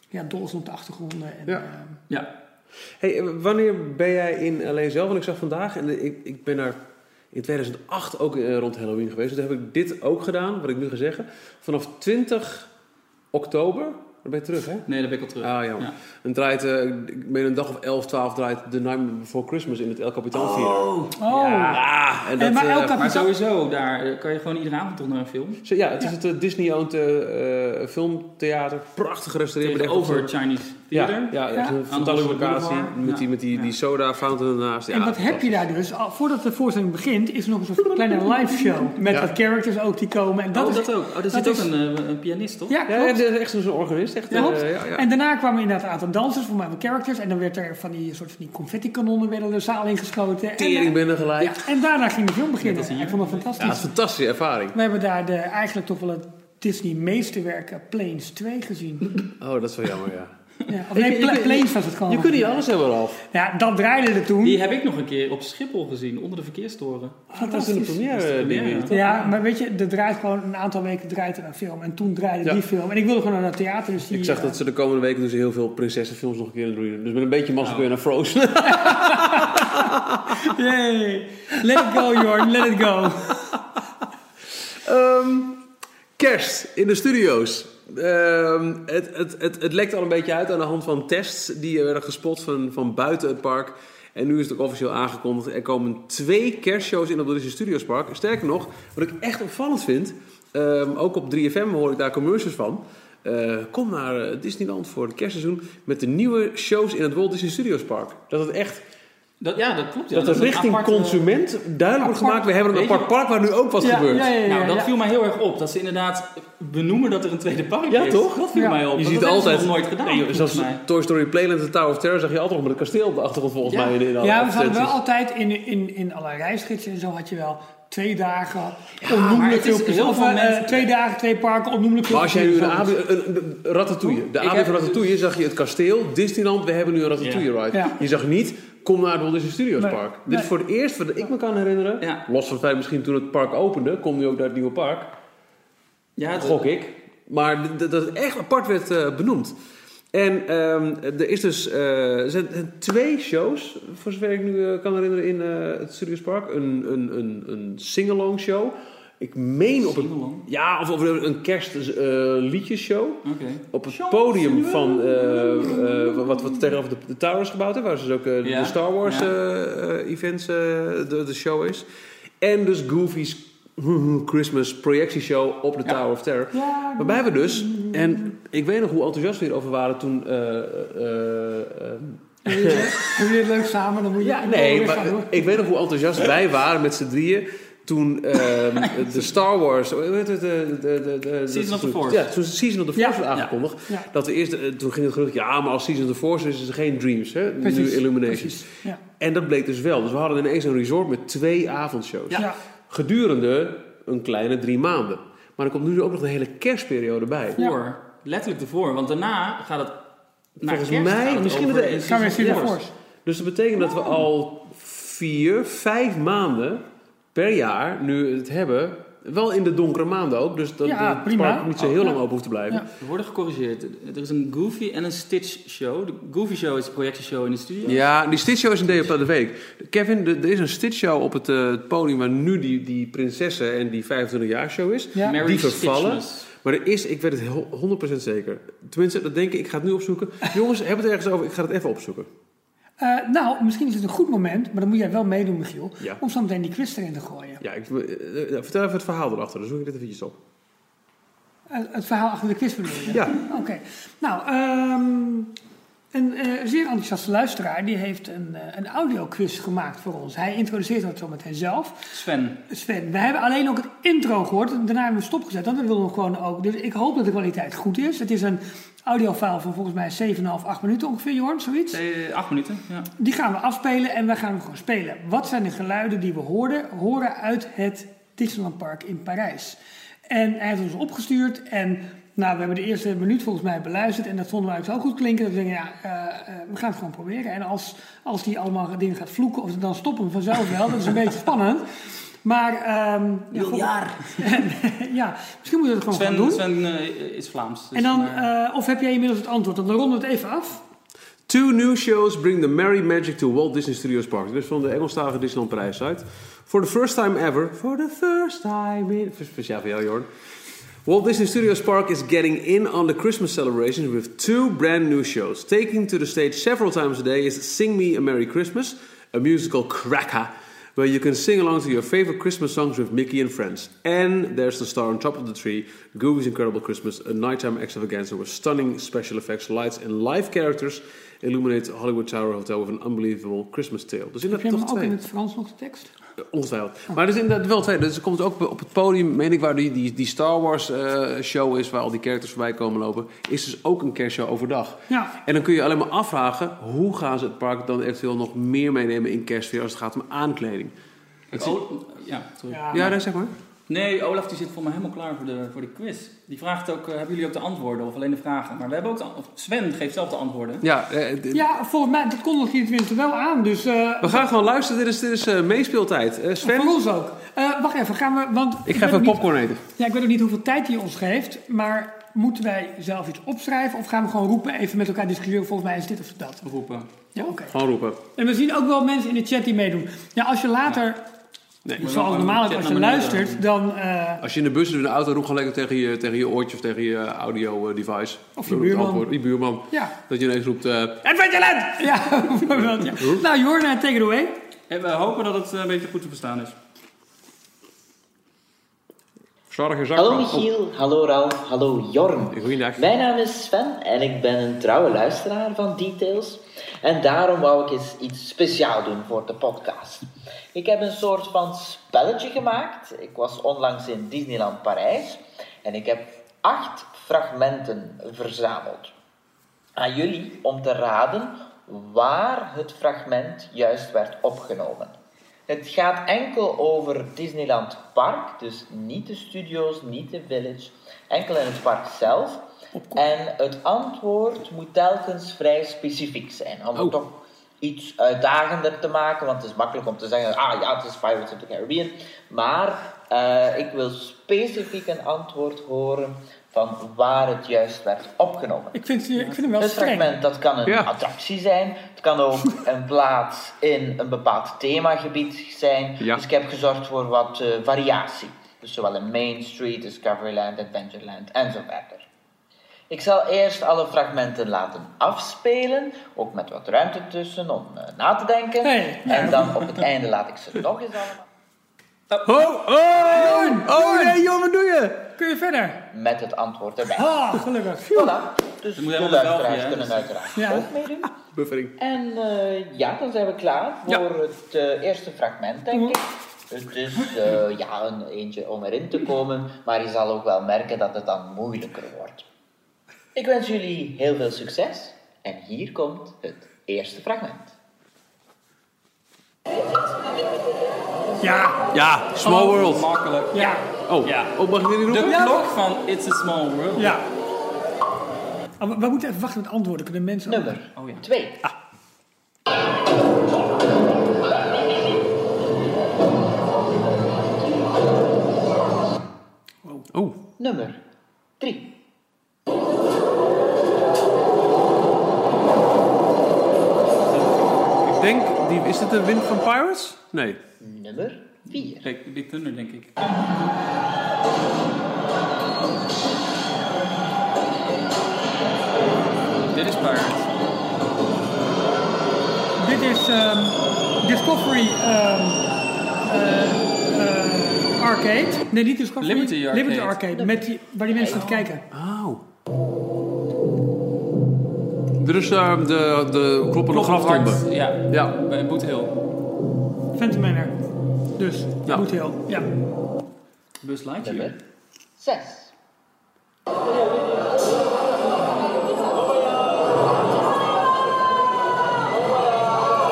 ja, dol zijn op de achtergronden. En, Ja. ehm, Ja. Hey, wanneer ben jij in LA zelf? Want ik zag vandaag, en ik, ik ben daar in 2008 ook eh, rond Halloween geweest. Dus dan heb ik dit ook gedaan, wat ik nu ga zeggen. Vanaf 20 oktober, dan ben je terug hè? Nee, daar ben ik al terug. Ah ja. Ja. En draait, eh, ik meen een dag of 11, 12 draait The Nightmare Before Christmas in het El Capitan Theater. oh, Ja, en dat, En maar eh, El Maar Capitan- sowieso, daar eh, kan je gewoon iedere avond toch naar een film. zo, ja, het is Ja. het eh, Disney-owned eh, eh, filmtheater. Prachtig gerestaureerd. wat- Chinese Ja, ja, Ja. een fantastische locatie. Met die, Ja. met die, die Ja. soda fountain ernaast. Ja, en wat heb je daar dus? Al, voordat de voorstelling begint, is er nog een soort kleine live show. Met Ja. wat characters ook die komen. En dat oh, is, dat ook. Oh, dat zit ook is- een, eh, een pianist, toch? Ja, Ja, klopt. dat is echt zo'n organist. Echt, Ja, klopt. eh, ja, ja. En daarna kwamen inderdaad een aantal dansers, voor mij wat characters. En dan werd er van die soort van die confetti-kanonnen werden de zaal ingeschoten. En, Tering eh, binnen gelijk. ja, en daarna ging de film beginnen. Hier. Ik vond het Ja, het fantastisch. is een fantastische ervaring. We hebben daar de, eigenlijk toch wel het Disney meesterwerk Planes 2 gezien. Oh, dat is wel jammer, ja. Ja, of nee, Planes was het gewoon. Je kunt niet alles hebben, Ralf. Ja, dat draaide er toen. Die heb ik nog een keer op Schiphol gezien, onder de verkeerstoren. Dat was in de première, eh, ja. Maar weet je, er draait gewoon een aantal weken draait er een film. En toen draaide Ja. die film. En ik wilde gewoon naar het theater. Dus die, Ik zag eh, dat ze de komende weken dus heel veel prinsessenfilms nog een keer doen. Dus met een beetje massa Oh. kun je naar Frozen. Yay. Let it go, Jorn. Let it go. Ehm, kerst in de studio's. Ehm, het, het, het, lekt al een beetje uit aan de hand van tests die werden gespot van, van buiten het park. En nu is het ook officieel aangekondigd. Er komen twee kerstshows in op Disney Studios Park. Sterker nog, wat ik echt opvallend vind, ehm, ook op 3FM hoor ik daar commercials van. Eh, kom naar eh, Disneyland voor het kerstseizoen met de nieuwe shows in het Walt Disney Studios Park. Dat het echt, Dat, ja, dat klopt. Ja. dat de richting aparte- consument duidelijk wordt gemaakt. We hebben een apart park waar nu ook wat Ja, gebeurt. ja, ja, ja, Nou, dat ja. viel mij heel erg op. Dat ze inderdaad benoemen dat er een tweede park Ja, is. toch? Dat viel Ja. mij op. Je want ziet dat hebben ze altijd. nog nooit gedaan, Nee, mij. Toy Story Playland en de Tower of Terror zag je altijd nog met een kasteel op de achtergrond volgens Ja. mij. In, in alle Ja, we hadden wel altijd in, in, in alle reisgidsen en zo had je wel twee dagen onnoemelijk het is filmpjes. heel Of veel eh, mensen- twee dagen, twee parken, onnoemelijk Maar als jij nu een filmpjes. AB, een, een- een Ratatouille, de AB van Ratatouille, zag je het kasteel, Disneyland, we hebben nu een Ratatouille ride. Ja. Je zag niet, kom naar het Walt Disney Studios Nee. Park. Dit is voor het eerst wat ik me kan herinneren, Ja. los van het feit misschien toen het park opende, kom nu ook naar het nieuwe park, Ja, het- gok ik. Maar dat het echt apart werd eh, benoemd. En ehm, er, is dus, eh, er zijn twee shows, voor zover ik nu eh, kan herinneren, in eh, het Studios Park. Een, een, een, een sing-along show. Ik meen op een... Ja, of, of een kerstliedjesshow. Oké. op het podium van eh, eh, wat, wat tegenover de, de Towers gebouwd hebben. Waar ze dus ook eh, Ja, de Star Wars ja. eh, eh, events, eh, de, de show is. En dus Goofy's Christmas projectieshow op de Ja. Tower of Terror. Waarbij we dus, en ik weet nog hoe enthousiast we hierover waren toen... eh, eh, eh, hebben jullie het leuk samen? Dan moet je ja, nee, maar ik weet nog hoe enthousiast wij waren met z'n drieën. Toen ehm, de Star Wars, hoe heet het, de, de, de, de, Season of the Force. Ja, toen Season of the Force Ja. werd aangekondigd. Ja. Dat we eerst, eh, toen ging het gerucht, ja, maar als Season of the Force is, is er geen Dreams, hè? nu Precies, Illumination. precies. Ja. En dat bleek dus wel. Dus we hadden ineens een resort met twee avondshows. Ja. Ja. Gedurende een kleine drie maanden. Maar er komt nu ook nog een hele kerstperiode bij. Voor. Letterlijk ervoor. Want daarna gaat het naar Volgens kerst mij, misschien over Gaan we Season of de the Force. Dus dat betekent dat we al vier, vijf maanden per jaar nu het hebben. Wel in de donkere maanden ook. Dus dat Ja, het prima. park niet zo Oh, heel ja. lang open hoeft te blijven. Ja. We worden gecorrigeerd. Er is een Goofy en een Stitch show. De Goofy show is de projectieshow in de studio. Ja, die Stitch Show is een day op de week. Kevin, er is een Stitch Show op het, eh, het podium waar nu die, die prinsessen en die 25 jaar show is. Ja. Die vervallen. Stitchmas. Maar er is, ik weet het heel- 100% zeker. Tenminste, dat denk ik, ik ga het nu opzoeken. Jongens, heb het ergens over, ik ga het even opzoeken. Eh, nou, misschien is het een goed moment, maar dan moet jij wel meedoen, Michiel, Ja. om zo meteen die quiz erin te gooien. Ja, ik, eh, eh, vertel even het verhaal erachter, dan zoek ik dit eventjes op. Het verhaal achter de quiz bedoel je? Ja. Oké. Nou, ehm, een eh, zeer enthousiaste luisteraar die heeft een, eh, een audioquiz gemaakt voor ons. Hij introduceert dat zo meteen zelf. Sven. Sven, we hebben alleen ook het intro gehoord. en Daarna hebben we stopgezet, want dat willen we gewoon ook. Dus ik hoop dat de kwaliteit goed is. Het is een audiofile van volgens mij 7,5, 8 minuten ongeveer, Jorn, zoiets. Eh, acht minuten. Ja. Die gaan we afspelen en we gaan hem gewoon spelen. Wat zijn de geluiden die we hoorden, horen uit het Disneyland Park in Parijs? En hij heeft ons opgestuurd en nou, we hebben de eerste minuut volgens mij beluisterd en dat vonden we eigenlijk zo goed klinken dat we denken, ja, eh, eh, we gaan het gewoon proberen. En als, als die allemaal dingen gaat vloeken, of dan stoppen we vanzelf wel, dat is een beetje spannend. Maar ehm, ja, goed. ja, misschien moeten we het gewoon gaan Sven, doen. Sven eh, is Vlaams. dus en dan, vandaar- eh, of heb jij inmiddels het antwoord? Dan ronden we het even af. Two new shows bring the merry magic to Walt Disney Studios Park. Dus van de Engelstalige Disneyland Parijs site. For the first time ever. For the first time in... Speciaal voor jou, Jorn. Walt Disney Studios Park is getting in on the Christmas celebrations with two brand new shows. Taking to the stage several times a day is Sing Me a Merry Christmas, a musical cracker, where you can sing along to your favorite Christmas songs with Mickey and friends. And there's the star on top of the tree, Goofy's Incredible Christmas, a nighttime extravaganza with stunning special effects, lights, and live characters illuminate Hollywood Tower Hotel with an unbelievable Christmas tale. Dus Heb je hem ook twee. in het Frans nog de tekst? Ongetwijfeld. Maar er is inderdaad wel twee. Dus er komt ook op het podium, meen ik, waar die, die, die Star Wars eh, show is, waar al die characters voorbij komen lopen, is dus ook een kerstshow overdag. Ja. En dan kun je alleen maar afvragen, hoe gaan ze het park dan eventueel nog meer meenemen in kerstsfeer als het gaat om aankleding? Het is- Oh, ja, sorry. Ja, ja, nee, zeg maar. Nee, Olaf die zit voor mij helemaal klaar voor de, voor de quiz. Die vraagt ook, eh, hebben jullie ook de antwoorden of alleen de vragen? Maar we hebben ook de, of Sven geeft zelf de antwoorden. Ja, eh, Ja, volgens mij, dat kondigt hij tenminste wel aan. Dus eh, we gaan gewoon luisteren. Dit is, dit is eh, meespeeltijd. Eh, Sven, voor ons ook. Eh, wacht even, gaan we... Want ik ga even niet- popcorn eten. Ja, ik weet ook niet hoeveel tijd hij ons geeft. Maar moeten wij zelf iets opschrijven? Of gaan we gewoon roepen, even met elkaar discussiëren? Volgens mij is dit of dat. Roepen. Ja, oké. Gewoon roepen. En we zien ook wel mensen in de chat die meedoen. Ja, als je later, Nee. Maar zoals normaal als je luistert, dan... eh, Als je in de bus of in de auto, roep gewoon lekker tegen je, tegen je oortje of tegen je audio eh, device. Of je buurman. antwoord, Die buurman. ja. Dat je ineens roept... eh, Adventureland! Ja, bijvoorbeeld, ja. Nou, Jorna, take it away. En we hopen dat het eh, een beetje goed te verstaan is. Hallo Michiel, hallo Ralf, hallo Jorn. Goeiedag. Mijn naam is Sven en ik ben een trouwe luisteraar van Details. En daarom wou ik eens iets speciaal doen voor de podcast. Ik heb een soort van spelletje gemaakt. Ik was onlangs in Disneyland Parijs en ik heb acht fragmenten verzameld. Aan jullie om te raden waar het fragment juist werd opgenomen. Het gaat enkel over Disneyland Park, dus niet de studio's, niet de village, enkel in het park zelf. En het antwoord moet telkens vrij specifiek zijn, om Oh. toch iets uitdagender te maken, want het is makkelijk om te zeggen, ah ja, het is Pirates of the Caribbean. Maar eh, ik wil specifiek een antwoord horen van waar het juist werd opgenomen. Ik vind, ik vind hem wel streng. fragment, dat kan een Ja. attractie zijn. Het kan ook een plaats in een bepaald themagebied zijn. Ja. Dus ik heb gezorgd voor wat eh, variatie. Dus zowel in Main Street, Discoveryland, Adventureland en zo verder. Ik zal eerst alle fragmenten laten afspelen, ook met wat ruimte tussen om eh, na te denken. Nee. En dan op het einde laat ik ze nog eens allemaal. Oh, oh, oh nee, joh, wat doe je? Kun je verder? Met het antwoord erbij. Ah, gelukkig. Voilà. Dus moet de luisteraars kunnen dus- uiteraard Ja. ook meedoen. Buffering. En eh, ja, dan zijn we klaar voor het eh, eerste fragment, denk ik. Het is eh, ja, een eentje om erin te komen, maar je zal ook wel merken dat het dan moeilijker wordt. Ik wens jullie heel veel succes en hier komt het eerste fragment. Ja, Ja, Small World. Makkelijk. ja, Oh, Ja. oh mag ik dit niet De roepen? klok van It's a Small World. ja. Oh, we, moeten even wachten met antwoorden. Kunnen mensen Nummer Oh ja. 2. Oh, Nummer 3. Ik denk, die, is dit de wind van Pirates? Nee. Nummer 4. Big, Big Thunder, denk ik. Dit is Pirates. Dit is ehm, Discovery ehm, eh, eh, Arcade. Nee, niet Discovery. Liberty Arcade. Liberty Arcade. Met die, waar die mensen zitten kijken. Oh. Dit is uh, de, de kloppende graftombe. Ja, Ja. bij Boot Hill. Phantom Manor. Dus, Ja. moet heel. Ja. Buzz Lightyear. Nummer 6.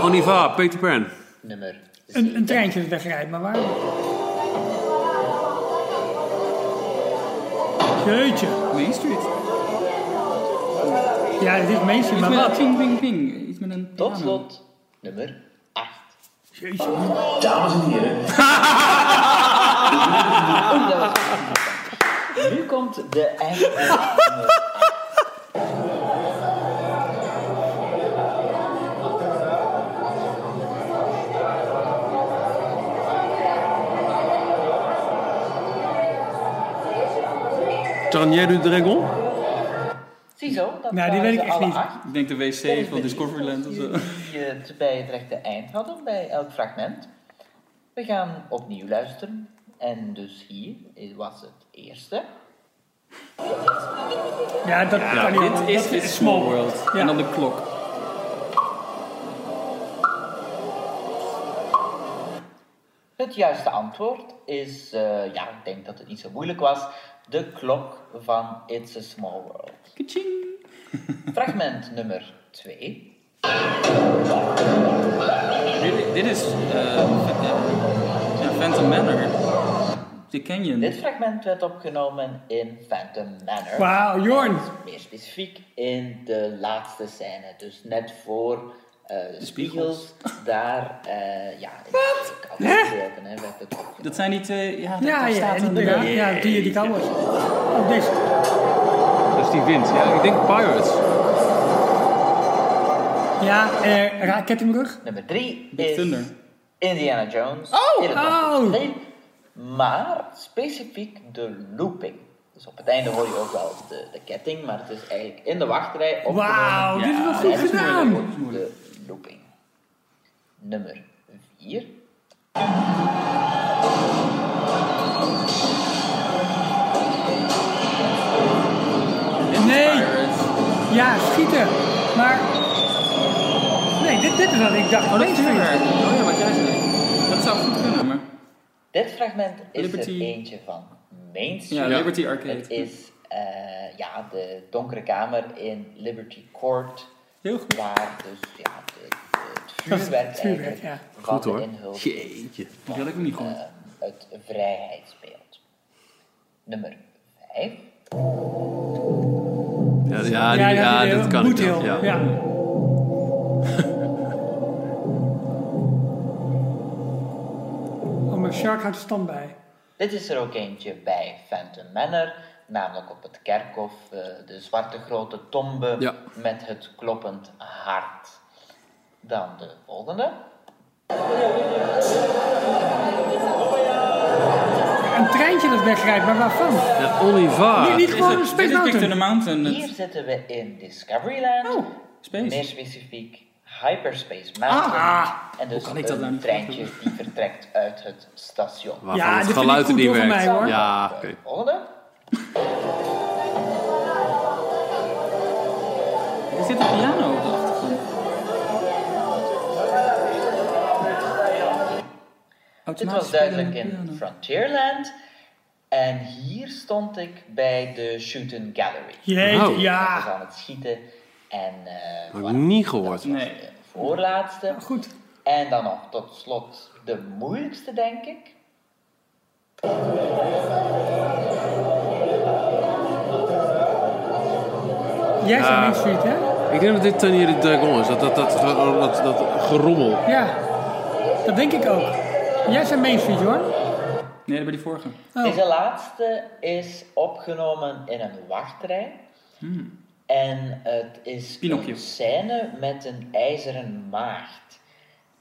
On y va, Peter Pan. Nummer Een, 7. een treintje dat wegrijdt, maar waar? Jeetje. Main Street. Ja, dit is mainstream, Iets maar wat? ping, ping, ping. Iets met een Tot slot nummer 8. Jeetje. Dames en heren, Nu komt de eindelijk. Tarnier du Dragon? Ziezo, dat Nou, die waren weet ik echt niet. acht. Ik denk de wc van Discoveryland of zo. Die het bij het rechte eind hadden, bij elk fragment. We gaan opnieuw luisteren. En dus hier was het eerste. Ja, dat Ja, kan niet dit is a Small World. Ja. En dan de klok. Het juiste antwoord is, eh, ja, ik denk dat het niet zo moeilijk was, de klok van It's a Small World. Kaching. Fragment nummer 2. Dit, dit is eh, Phantom Manor. Die Canyon. Dit fragment werd opgenomen in Phantom Manor. Wauw, Jorn. Meer specifiek in de laatste scène, dus net voor eh, de, spiegels. Daar, eh, ja, hè, opgenomen. Dat zijn die twee... Ja, Ja, daar ja, staat een... die, ja, ja, die, die cowboys. Deze. Dat is die wind. Ja, ik denk Pirates. Ja, eh, raket in mijn rug. Nummer drie Big is Thunder. Indiana Jones. Oh! in het Oh! Maar specifiek de looping. Dus op het einde hoor je ook wel de, de ketting, maar het is eigenlijk in de wachtrij. Wauw, dit is wel Ja, goed gedaan. Looping. Nummer 4. Nee, ja, schieten. Maar, nee, dit, dit is wat ik dacht. Oh, dat is. Oh ja, wat jij zei. Dat zou goed kunnen, maar... Dit fragment is Liberty. er eentje van Main Street. Ja, Liberty Arcade. Het is eh, ja, de donkere kamer in Liberty Court. Heel goed. Waar dus ja, het vuurwerk, Het vuurwerk, eigenlijk ja. Goed hoor. Jeetje. Had ik nog niet eh, gehoord. het vrijheid speelt. Nummer 5. Ja, ja, ja, die- dat kan ik moet heel. Ja. Ja. Oh, maar Shark houdt de stand bij. Dit is er ook eentje bij Phantom Manor, namelijk op het kerkhof, eh, de zwarte grote tombe Ja. met het kloppend hart. Dan de volgende. Een treintje dat wegrijdt, maar waarvan? Ja, Olivar. Niet, gewoon een Space Mountain. Hier zitten we in Discoveryland. Oh, Space. Meer specifiek Hyperspace Mountain. Ah. en dus kan ik dat een nou treintje die vertrekt uit het station. Waarvan Ja, het geluid er niet werkt. mij, hoor. Ja, De oké. volgende. Er zit een piano op de achtergrond. Dit was duidelijk in. Frontierland. En hier stond ik bij de Shooting Gallery. Jeetje, Oh. Ik was ja. aan het schieten. En eh Heb ik niet dat gehoord. was Nee. de voorlaatste. Goed. En dan nog tot slot de moeilijkste, denk ik. Jij zei Ja. Main Street, hè? Ik denk dat dit Tanya de Dragon is. Dat, dat, dat, dat, dat, dat gerommel. Ja. Dat denk ik ook. Jij zei Main Street, hoor. Nee, dat bij die vorige. Oh. Deze laatste is opgenomen in een wachtrij. En het is Pinocchio. een scène met een ijzeren maagd.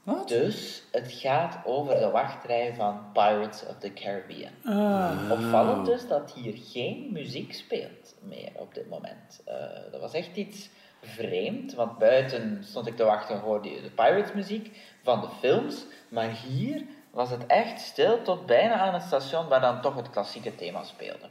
Wat? Dus het gaat over de wachtrij van Pirates of the Caribbean. Ah. Opvallend dus dat hier geen muziek speelt meer op dit moment. Eh, dat was echt iets vreemd, want buiten stond ik te wachten en hoorde je de Pirates muziek van de films, maar hier was het echt stil tot bijna aan het station waar dan toch het klassieke thema speelde.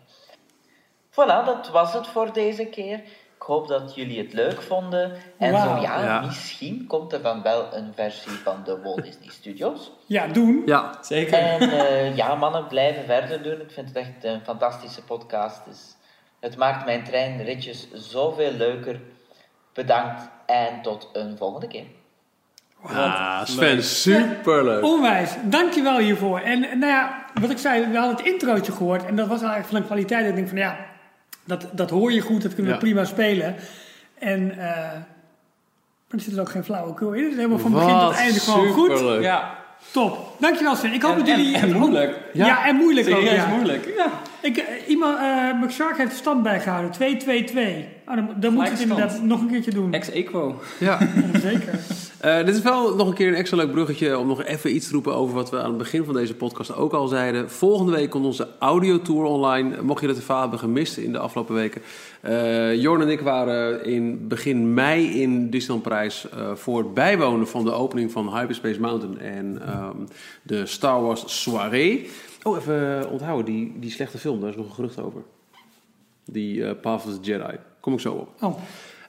Voilà, dat was het voor deze keer. Ik hoop dat jullie het leuk vonden. En zo ja, Ja. misschien komt er dan wel een versie van de Walt Disney Studios. Ja, doen. Ja, Zeker. En eh, ja, mannen, blijven verder doen. Ik vind het echt een fantastische podcast. Dus het maakt mijn treinritjes zoveel leuker. Bedankt en tot een volgende keer. Ah, Sven, superleuk. Onwijs, dankjewel hiervoor. En nou ja, wat ik zei, we hadden het introotje gehoord en dat was eigenlijk van een kwaliteit. Ik denk van ja, dat, dat hoor je goed, dat kunnen we prima spelen. En, eh maar er zit er ook geen flauwekul in. Het is helemaal van begin tot einde gewoon goed. Ja. Top. Dankjewel Sven. Ik hoop En, dat jullie... en, en moeilijk. Ja. en moeilijk ook. Serieus Ja. moeilijk. Ja. Ik, eh, iemand, eh McShark heeft de stand bijgehouden. 2-2-2. Oh, dan, dan moeten we het inderdaad nog een keertje doen. Ex equo. Ja. Zeker. Eh, dit is wel nog een keer een extra leuk bruggetje om nog even iets te roepen over wat we aan het begin van deze podcast ook al zeiden. Volgende week komt onze audiotour online. Mocht je dat ervan hebben gemist in de afgelopen weken. Eh Jorn en ik waren in begin mei in Disneyland Parijs eh, voor het bijwonen van de opening van Hyperspace Mountain en ehm, de Star Wars soirée. Oh, even onthouden, die, die slechte film, daar is nog een gerucht over. Die eh Path of the Jedi. Kom ik zo op. Oh,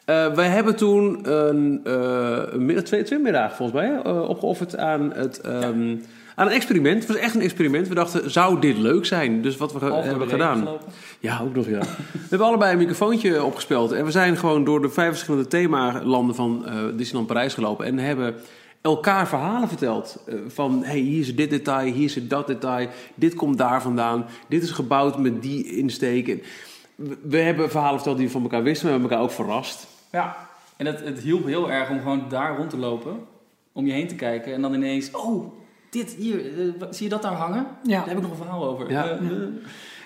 Eh, wij hebben toen een, eh, een middag, twee, twee middagen volgens mij eh, opgeofferd aan, het, ehm, aan een experiment. Het was echt een experiment. We dachten, zou dit leuk zijn? Dus wat we hebben gedaan. gelopen. Ja, ook nog ja. we hebben allebei een microfoontje opgespeeld. En we zijn gewoon door de vijf verschillende themalanden van eh Disneyland Parijs gelopen. En hebben elkaar verhalen vertelt. Eh, van, hey, hier is dit detail, hier is dat detail, dit komt daar vandaan, dit is gebouwd met die insteek. En we- hebben verhalen verteld die we van elkaar wisten, maar we hebben elkaar ook verrast. Ja, en het, het hielp heel erg om gewoon daar rond te lopen, om je heen te kijken en dan ineens, oh, dit hier, eh, zie je dat daar hangen? Ja. Daar heb ik nog een verhaal over. Ja. Eh, eh,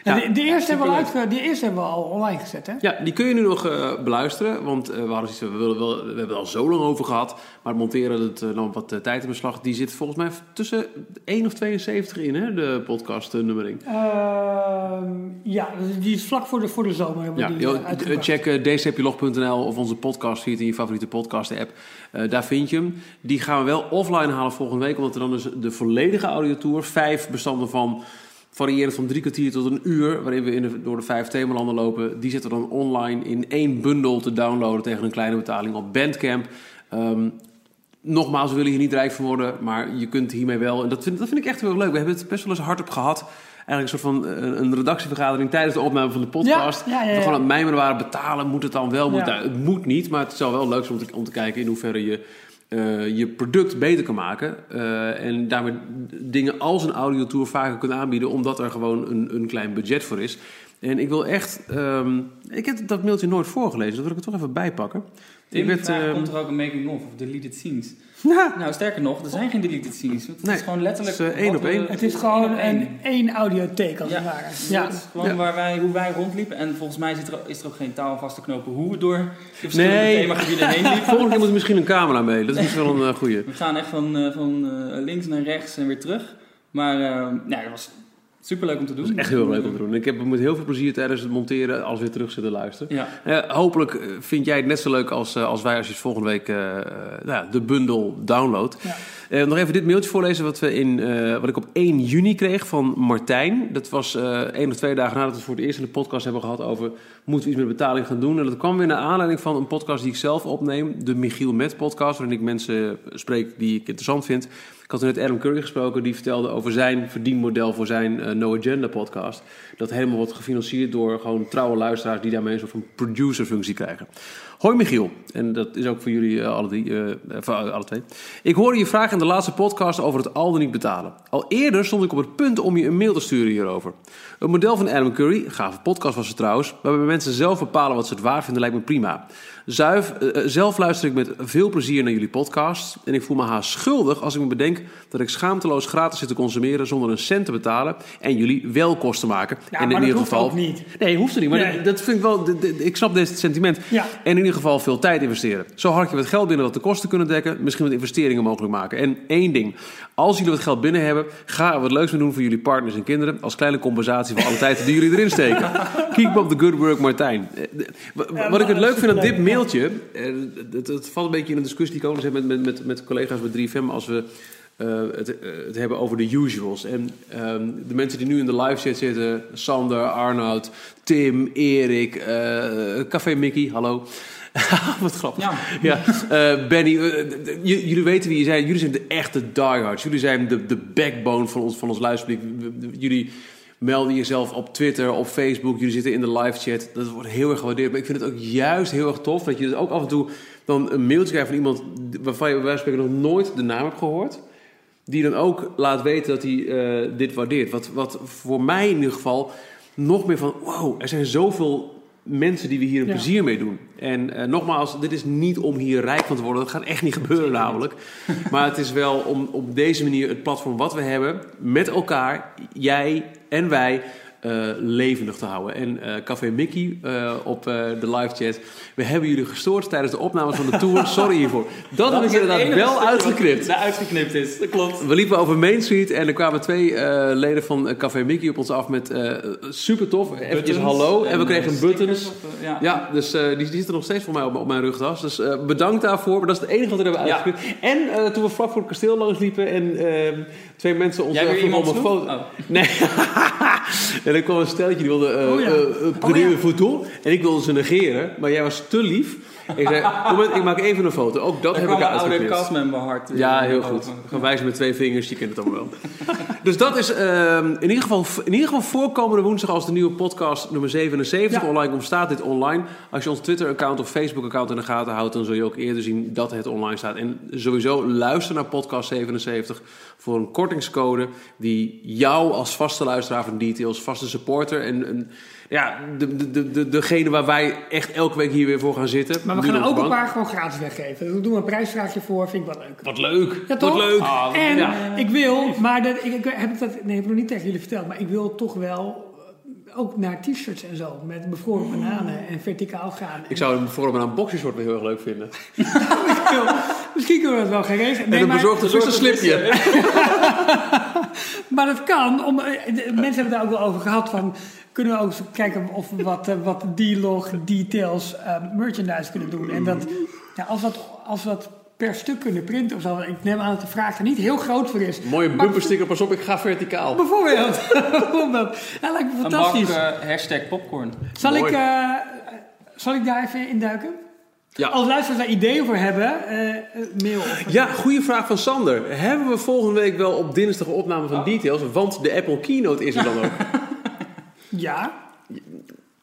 Ja, de, de eerste hebben we uitge- de eerste hebben we al online gezet, hè? Ja, die kun je nu nog eh, beluisteren, want eh, we, hadden we, willen wel, we hebben het al zo lang over gehad, maar het monteren eh, nam wat eh, tijd in beslag. Die zit volgens mij tussen 1 of 72 in, hè, de podcast eh, nummering. Ehm, ja, die is vlak voor de, voor de zomer Ja, die joh, check uh, dcplog.nl of onze podcast feed in je favoriete podcast app. Eh, daar vind je hem. Die gaan we wel offline halen volgende week, omdat er dan dus de volledige audiotour, vijf bestanden van variërend van drie kwartier tot een uur, waarin we in de, door de vijf themalanden lopen, die zitten dan online in één bundel te downloaden tegen een kleine betaling op Bandcamp. Ehm, nogmaals, we willen hier niet rijk van worden, maar je kunt hiermee wel. En dat vind, dat vind ik echt heel erg leuk. We hebben het best wel eens hard op gehad. Eigenlijk een soort van eh, een, redactievergadering tijdens de opname van de podcast. Ja, ja, ja, ja. We gewoon aan het mijmeren waren betalen. Moet het dan wel? Moet het, moet niet, maar het is wel wel leuk om te, om te kijken in hoeverre je eh, je product beter kan maken. eh, en daarmee dingen als een audiotour vaker kunt aanbieden, omdat er gewoon een, een klein budget voor is. En ik wil echt. ehm, ik heb dat mailtje nooit voorgelezen, dat wil ik er toch even bijpakken. Ik werd, ehm, komt er ook een making-of of deleted scenes? Nou, sterker nog, er zijn geen deleted scenes. Het Nee, is gewoon letterlijk... het is, eh, één op één. Het is gewoon een één audiotheek als Ja. het ware. Ja. Ja. Gewoon Ja. waar wij, hoe wij rondliepen. En volgens mij zit er, is er ook geen taal vast te knopen hoe we door de verschillende Nee. themagebieden heen liepen. Volgende keer moet er misschien een camera mee. Dat is misschien wel een eh, goeie. We gaan echt van, eh, van eh, links naar rechts en weer terug. Maar eh, nou, dat was superleuk om te doen. Dat is echt heel leuk om te doen. Ik heb met heel veel plezier tijdens het monteren als we weer terug zitten luisteren. Ja. Eh, hopelijk eh, vind jij het net zo leuk als, eh, als wij als je het volgende week nou, de bundel downloadt. Ja. Nog even dit mailtje voorlezen wat, we in, wat ik op 1 juni kreeg van Martijn. Dat was één of twee dagen nadat we het voor het eerst in de podcast hebben gehad over... moeten we iets met betaling gaan doen? En dat kwam weer naar aanleiding van een podcast die ik zelf opneem. De Michiel Met podcast, waarin ik mensen spreek die ik interessant vind. Ik had net Adam Curry gesproken, die vertelde over zijn verdienmodel voor zijn eh, No Agenda podcast. Dat helemaal wordt gefinancierd door gewoon trouwe luisteraars die daarmee een soort van producerfunctie krijgen. Hoi Michiel, en dat is ook voor jullie eh, alle, drie, eh, voor alle twee. Ik hoorde je vraag in de laatste podcast over het al dan niet betalen. Al eerder stond ik op het punt om je een mail te sturen hierover. Een model van Adam Curry, gave podcast was het trouwens, waarbij mensen zelf bepalen wat ze het waar vinden, lijkt me prima. Zuif, eh, zelf luister ik met veel plezier naar jullie podcast. En ik voel me haast schuldig als ik me bedenk dat ik schaamteloos gratis zit te consumeren zonder een cent te betalen. En jullie wel kosten maken. Ja, en maar dat hoeft ook niet. Nee, hoeft er niet. Maar Nee. dat, dat vind ik wel. Ik snap dit sentiment. Ja. En in ieder geval veel tijd investeren. Zo hard je wat geld binnen wat de kosten kunnen dekken. Misschien wat investeringen mogelijk maken. En één ding. Als jullie wat geld binnen hebben, ga er wat leuks mee doen voor jullie partners en kinderen. Als kleine compensatie voor alle tijd die jullie erin steken. Keep up the good work, Martijn. Eh, Wat ik het leuk vind aan dit mailtje. eh, Het, het valt een beetje in een discussie die ik ook met, met, met, met collega's met 3FM. Als we eh, het, eh, het hebben over de usuals. En ehm, de mensen die nu in de live chat zitten. Sander, Arnoud, Tim, Erik, eh, Café Mickey, hallo. Wat grappig. Ja. Ja, eh, Benny, eh, jullie weten wie je zijn. Jullie zijn de echte diehards. Jullie zijn de, de backbone van ons, van ons luisterpubliek. Jullie melden jezelf op Twitter, op Facebook. Jullie zitten in de live chat. Dat wordt heel erg gewaardeerd. Maar ik vind het ook juist heel erg tof dat je dus ook af en toe dan een mailtje krijgt van iemand waarvan je bij wijze van spreken nog nooit de naam hebt gehoord. Die dan ook laat weten dat hij eh, dit waardeert. Wat, wat voor mij in ieder geval nog meer van... Wow, er zijn zoveel mensen die we hier een Ja. plezier mee doen. En eh, nogmaals, dit is niet om hier rijk van te worden. Dat gaat echt niet gebeuren namelijk. Maar het is wel om op deze manier het platform wat we hebben... met elkaar, jij en wij... eh, levendig te houden. En eh, Café Mickey eh, op de live chat. We hebben jullie gestoord tijdens de opnames van de tour. Sorry hiervoor. Dat, ik is inderdaad wel uitgeknipt. daar uitgeknipt is, dat klopt. We liepen over Main Street en er kwamen twee leden van Café Mickey op ons af met super tof. Eventjes hallo. En we kregen buttons. op, ja. Ja, dus die, die zitten nog steeds voor mij op, op mijn rugtas. Dus bedankt daarvoor. Maar dat is het enige wat we hebben Ja. uitgeknipt. En toen we vlak voor het kasteel langs liepen en eh, twee mensen ons vroegen om een foto. Oh. Nee. en er kwam een stelletje die wilde eh Oh ja. eh, eh, Oh ja. En ik wilde ze negeren. Maar jij was te lief Ik zei, ik maak even een foto. Ook dat heb ik kwam een oude uitgeknipt. hart. weer Ja, heel goed. Wijzen met twee vingers, je kent het allemaal wel. dus dat is ehm, in, ieder geval, in ieder geval voorkomende woensdag als de nieuwe podcast nummer 77 Ja. online komt, staat dit online. Als je ons Twitter-account of Facebook-account in de gaten houdt, dan zul je ook eerder zien dat het online staat. En sowieso luister naar podcast 77 voor een kortingscode die jou als vaste luisteraar van Details, vaste supporter en... en ja, de, de, de, de, degene waar wij echt elke week hier weer voor gaan zitten. Maar we gaan er ook een paar gewoon gratis weggeven. Daar doen we een prijsvraagje voor, vind ik wel leuk. Wat leuk. Ja, Wat toch? leuk. Ah, En Ja. ik wil, maar dat, ik, ik heb het dat, nee, heb ik nog niet tegen jullie verteld, maar ik wil toch wel eh, ook naar t-shirts en zo, met bevroren bananen en verticaal gaan. Ik zou hem voor een boxershort weer heel erg leuk vinden. Misschien kunnen we dat wel gaan regelen. en Nee, dan maar, een slipje. maar dat kan. Om, eh, de- mensen hebben het daar ook wel over gehad van... Kunnen we ook kijken of we wat, eh, wat D-log, details, eh, merchandise kunnen doen. En dat, ja, als, dat, als we dat per stuk kunnen printen of zo. Ik neem aan dat de vraag er niet heel groot voor is. Mooie bumpersticker, pas op, ik ga verticaal. Bijvoorbeeld. Bijvoorbeeld. Dat lijkt me Een bak fantastisch. eh, hashtag popcorn. Zal, Mooi. ik, eh, zal ik daar even induiken? Ja. Als luisteraars daar ideeën voor hebben, mail. Of, Ja, goede vraag van Sander. Hebben we volgende week wel op dinsdag een opname van Details? Want de Apple Keynote is er dan ook. ja.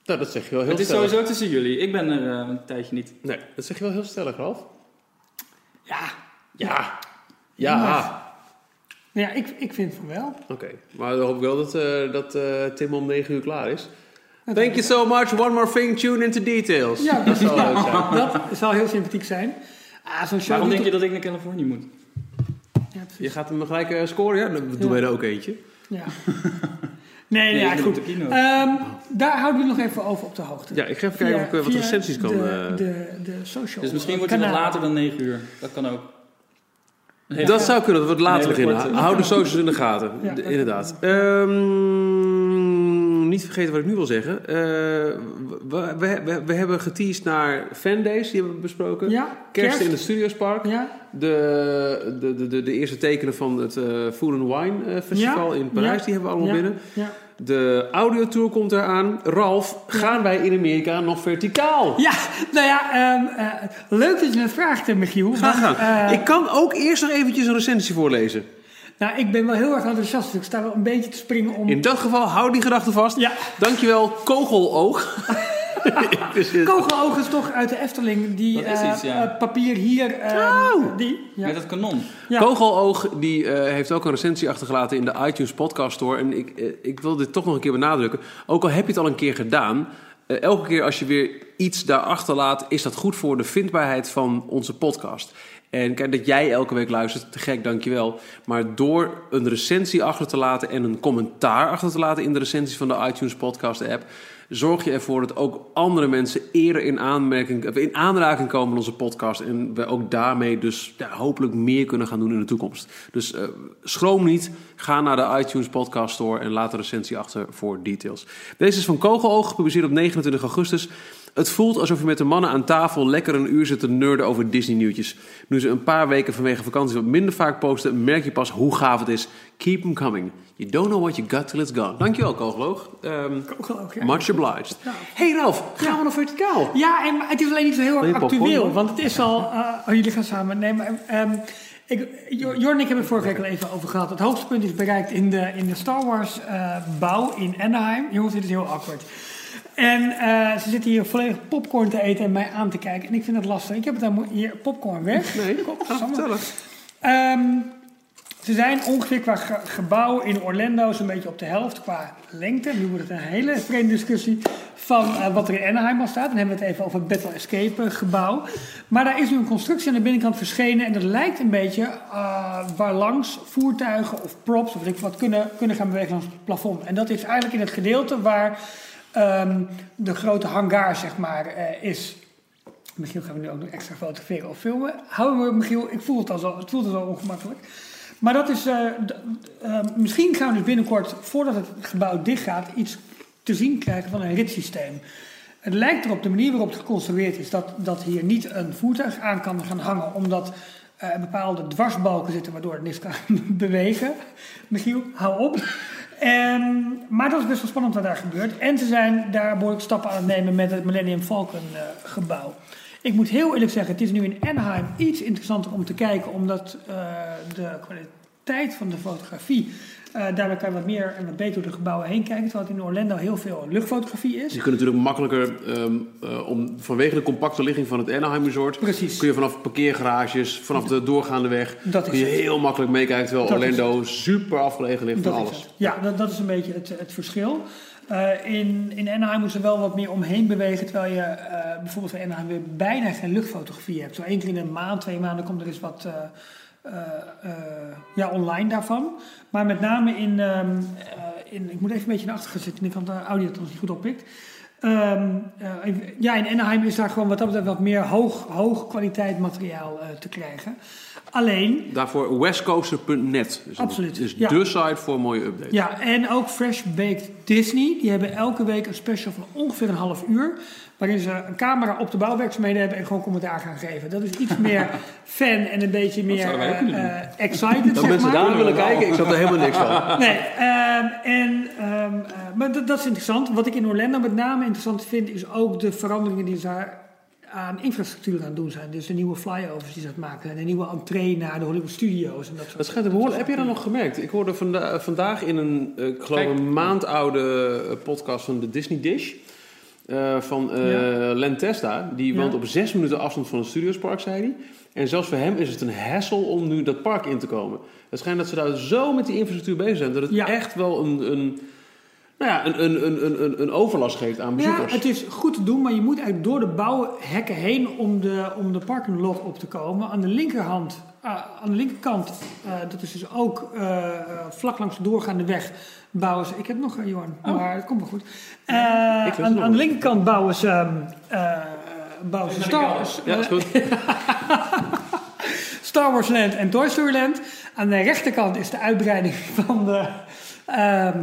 nou, dat zeg je wel heel Het is stellig. sowieso tussen jullie. Ik ben er eh, een tijdje niet. Nee, dat zeg je wel heel stellig, Ralf. Ja. Ja. Ja. Maar- Ja, ik, ik vind van wel. Oké, maar dan hoop ik wel dat, eh, dat eh, Tim om 9 uur klaar is. Thank you so much. One more thing. Tune into details. Ja, dat zou leuk zijn. Dat zou heel sympathiek zijn. Ah, zo'n show Waarom denk je dat ik naar Californië moet? Ja. Je gaat hem gelijk eh, scoren? Ja, dan doen wij er ook eentje. Ja. Nee, nee, ja, goed. op de keynote. Ehm, daar houden we nog even over op de hoogte. Ja, ik ga even kijken of ik wat recensies kan... De, eh, de, de social Dus misschien wordt het nog later dan 9 uur. Dat kan ook. Dat zou kunnen, dat we het later beginnen. korte- Hou de socials in de gaten. Ja, inderdaad. Ehm, niet vergeten wat ik nu wil zeggen. Eh, we, we, we, we hebben geteased naar fandays, die hebben we besproken. Ja, Kerst, kerst. in het Studiospark. Ja, De, de, de, de, eerste tekenen van het eh, Food and Wine eh, Festival Ja, in Parijs, ja, die hebben we allemaal binnen. Ja. De audiotour komt eraan. Ralf, gaan wij in Amerika nog verticaal? ja, nou ja, ehm, eh, leuk dat je het vraagt, Michiel. Graag gedaan. ik kan ook eerst nog eventjes een recensie voorlezen. Nou, ik ben wel heel erg enthousiast. dus Ik sta wel een beetje te springen om... In dat geval, hou die gedachte vast. Ja, Dankjewel, Kogeloog. Dus, kogeloog is toch uit de Efteling. Die Dat is eh, iets, ja. eh, papier hier... eh, Oh. Die, ja. Met het kanon. Ja. Kogeloog die, eh, heeft ook een recensie achtergelaten in de iTunes Podcast Store. En ik, ik wil dit toch nog een keer benadrukken. Ook al heb je het al een keer gedaan. elke keer als je weer iets daar achterlaat, is dat goed voor de vindbaarheid van onze podcast. En kijk, dat jij elke week luistert, te gek, dankjewel. Maar door een recensie achter te laten en een commentaar achter te laten in de recensie van de iTunes Podcast app, zorg je ervoor dat ook andere mensen eerder in, aanmerking, in aanraking komen met onze podcast. En we ook daarmee dus ja, hopelijk meer kunnen gaan doen in de toekomst. Dus eh, schroom niet. Ga naar de iTunes Podcast Store en laat een recensie achter voor details. Deze is van Kogeloog, gepubliceerd op 29 augustus. Het voelt alsof je met de mannen aan tafel lekker een uur zit te nerden over Disney-nieuwtjes. Nu ze een paar weken vanwege vakantie wat minder vaak posten, merk je pas hoe gaaf het is. Keep them coming. You don't know what you got till it's gone. Dankjewel, Kogeloog. Ehm, Kogeloog, ja. much obliged. Hey Ralf, gaan we nog verticaal? Ja, en, het is alleen niet zo heel erg actueel. Want het is al... eh, oh, jullie gaan samen. Nee, maar... ehm, ik, en ik hebben het vorige week al even over gehad. Het hoogtepunt is bereikt in de, in de Star Wars eh, bouw in Anaheim. Jongens, dit is heel awkward. En eh, ze zitten hier volledig popcorn te eten en mij aan te kijken. En ik vind het lastig. Ik heb het dan hier popcorn weg. Nee, Kom, vertellen. Ehm, ze zijn ongeveer qua ge- gebouw in Orlando zo'n beetje op de helft qua lengte. Nu wordt het een hele vreemde discussie van eh, wat er in Anaheim al staat. Dan hebben we het even over het Battle Escape eh, gebouw. Maar daar is nu een constructie aan de binnenkant verschenen. En dat lijkt een beetje eh, waar langs voertuigen of props of wat kunnen, kunnen gaan bewegen langs het plafond. En dat is eigenlijk in het gedeelte waar ehm, de grote hangar zeg maar eh, is. Michiel gaan we nu ook nog extra fotograferen of filmen. Hou me, Michiel, ik voel het al het voelt al ongemakkelijk. Maar dat is, eh, eh, misschien gaan we dus binnenkort, voordat het gebouw dichtgaat, iets te zien krijgen van een ritssysteem. Het lijkt erop, de manier waarop het geconstrueerd is, dat, dat hier niet een voertuig aan kan gaan hangen, omdat er bepaalde dwarsbalken zitten waardoor het niks kan bewegen. Michiel, hou op. En, maar dat is best wel spannend wat daar gebeurt. En ze zijn daar behoorlijk stappen aan het nemen met het Millennium Falcon eh, gebouw. Ik moet heel eerlijk zeggen, het is nu in Anaheim iets interessanter om te kijken, omdat eh, de kwaliteit van de fotografie, eh daardoor kan je wat meer en wat beter door de gebouwen heen kijken, terwijl het in Orlando heel veel luchtfotografie is. Je kunt natuurlijk makkelijker, om, vanwege de compacte ligging van het Anaheim Resort, Precies. kun je vanaf parkeergarages, vanaf de doorgaande weg, Dat is kun je het. heel makkelijk meekijken. Terwijl Dat Orlando super afgelegen ligt van Dat alles. het. Ja, dat, dat is een beetje het, het verschil. Eh, in, in Anaheim moet er wel wat meer omheen bewegen, terwijl je bijvoorbeeld in Anaheim weer bijna geen luchtfotografie hebt. Zo één keer in een maand, twee maanden komt er eens wat ja, online daarvan. Maar met name in, ehm, eh, in, ik moet even een beetje naar achter zitten, kan de audio het ons niet goed oppikt. Ehm, eh, ja, in Anaheim is daar gewoon wat dat wat meer hoog, hoog kwaliteit materiaal eh, te krijgen. Alleen, Daarvoor westcoaster.net. Dus Absoluut, Dat is ja. de site voor mooie updates. Ja, en ook Fresh Baked Disney. Die hebben elke week een special van ongeveer een half uur. Waarin ze een camera op de bouwwerkzaamheden hebben en gewoon commentaar gaan geven. Dat is iets meer fan en een beetje meer zouden wij ook kunnen eh, eh, excited. Dat zeg mensen maar. daar willen kijken, ik snap er helemaal niks van. Nee, ehm, en, ehm, eh, maar dat, dat is interessant. Wat ik in Orlando met name interessant vind, is ook de veranderingen die ze daar aan infrastructuur aan het doen zijn. Dus de nieuwe flyovers die ze aan het maken zijn. De nieuwe entree naar de Hollywood Studios en dat soort Dat schijnt te behoorlijk. Heb je dat nog gemerkt? Ik hoorde vanda- vandaag in een, eh, ik geloof Kijk. een maand oude eh, podcast van de Disney Dish. eh, van eh Ja. Len Testa. Die Ja. woont op zes minuten afstand van het Studiospark, zei hij. En zelfs voor hem is het een hassle om nu dat park in te komen. Het schijnt dat ze daar zo met die infrastructuur bezig zijn... dat het Ja. echt wel een, een, nou ja, een, een, een, een- een, een overlast geeft aan Ja, bezoekers. het is goed te doen, maar je moet eigenlijk door de bouwhekken heen om de, om de parking lot op te komen. Aan de linkerhand, ah, aan de linkerkant, eh, dat is dus ook eh, eh, vlak langs de doorgaande weg, bouwen ze. Ik heb nog een, Johan, maar het komt wel goed. Eh, aan, aan de linkerkant bouwen ze, ehm, eh, bouwen ze Star, Ja, is goed. Star Wars Land en Toy Story Land. Aan de rechterkant is de uitbreiding van de, ehm,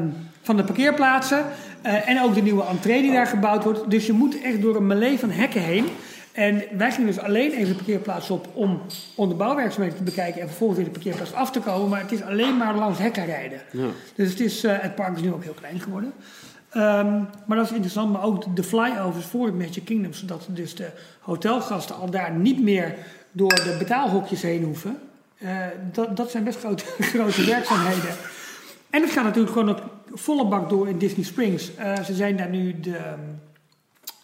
van de parkeerplaatsen. Eh, en ook de nieuwe entree die daar gebouwd wordt. Dus je moet echt door een melee van hekken heen. En wij gingen dus alleen even de parkeerplaats op om, om de bouwwerkzaamheden te bekijken. En vervolgens weer de parkeerplaats af te komen. Maar het is alleen maar langs hekken rijden. Ja. Dus het, is, eh, het park is nu ook heel klein geworden. Ehm, maar dat is interessant, maar ook de flyovers voor het Magic Kingdom, zodat dus de hotelgasten al daar niet meer door de betaalhokjes heen hoeven. Eh, dat, dat zijn best grote, grote werkzaamheden. En het gaat natuurlijk gewoon op volle bak door in Disney Springs. Eh, ze zijn daar nu de,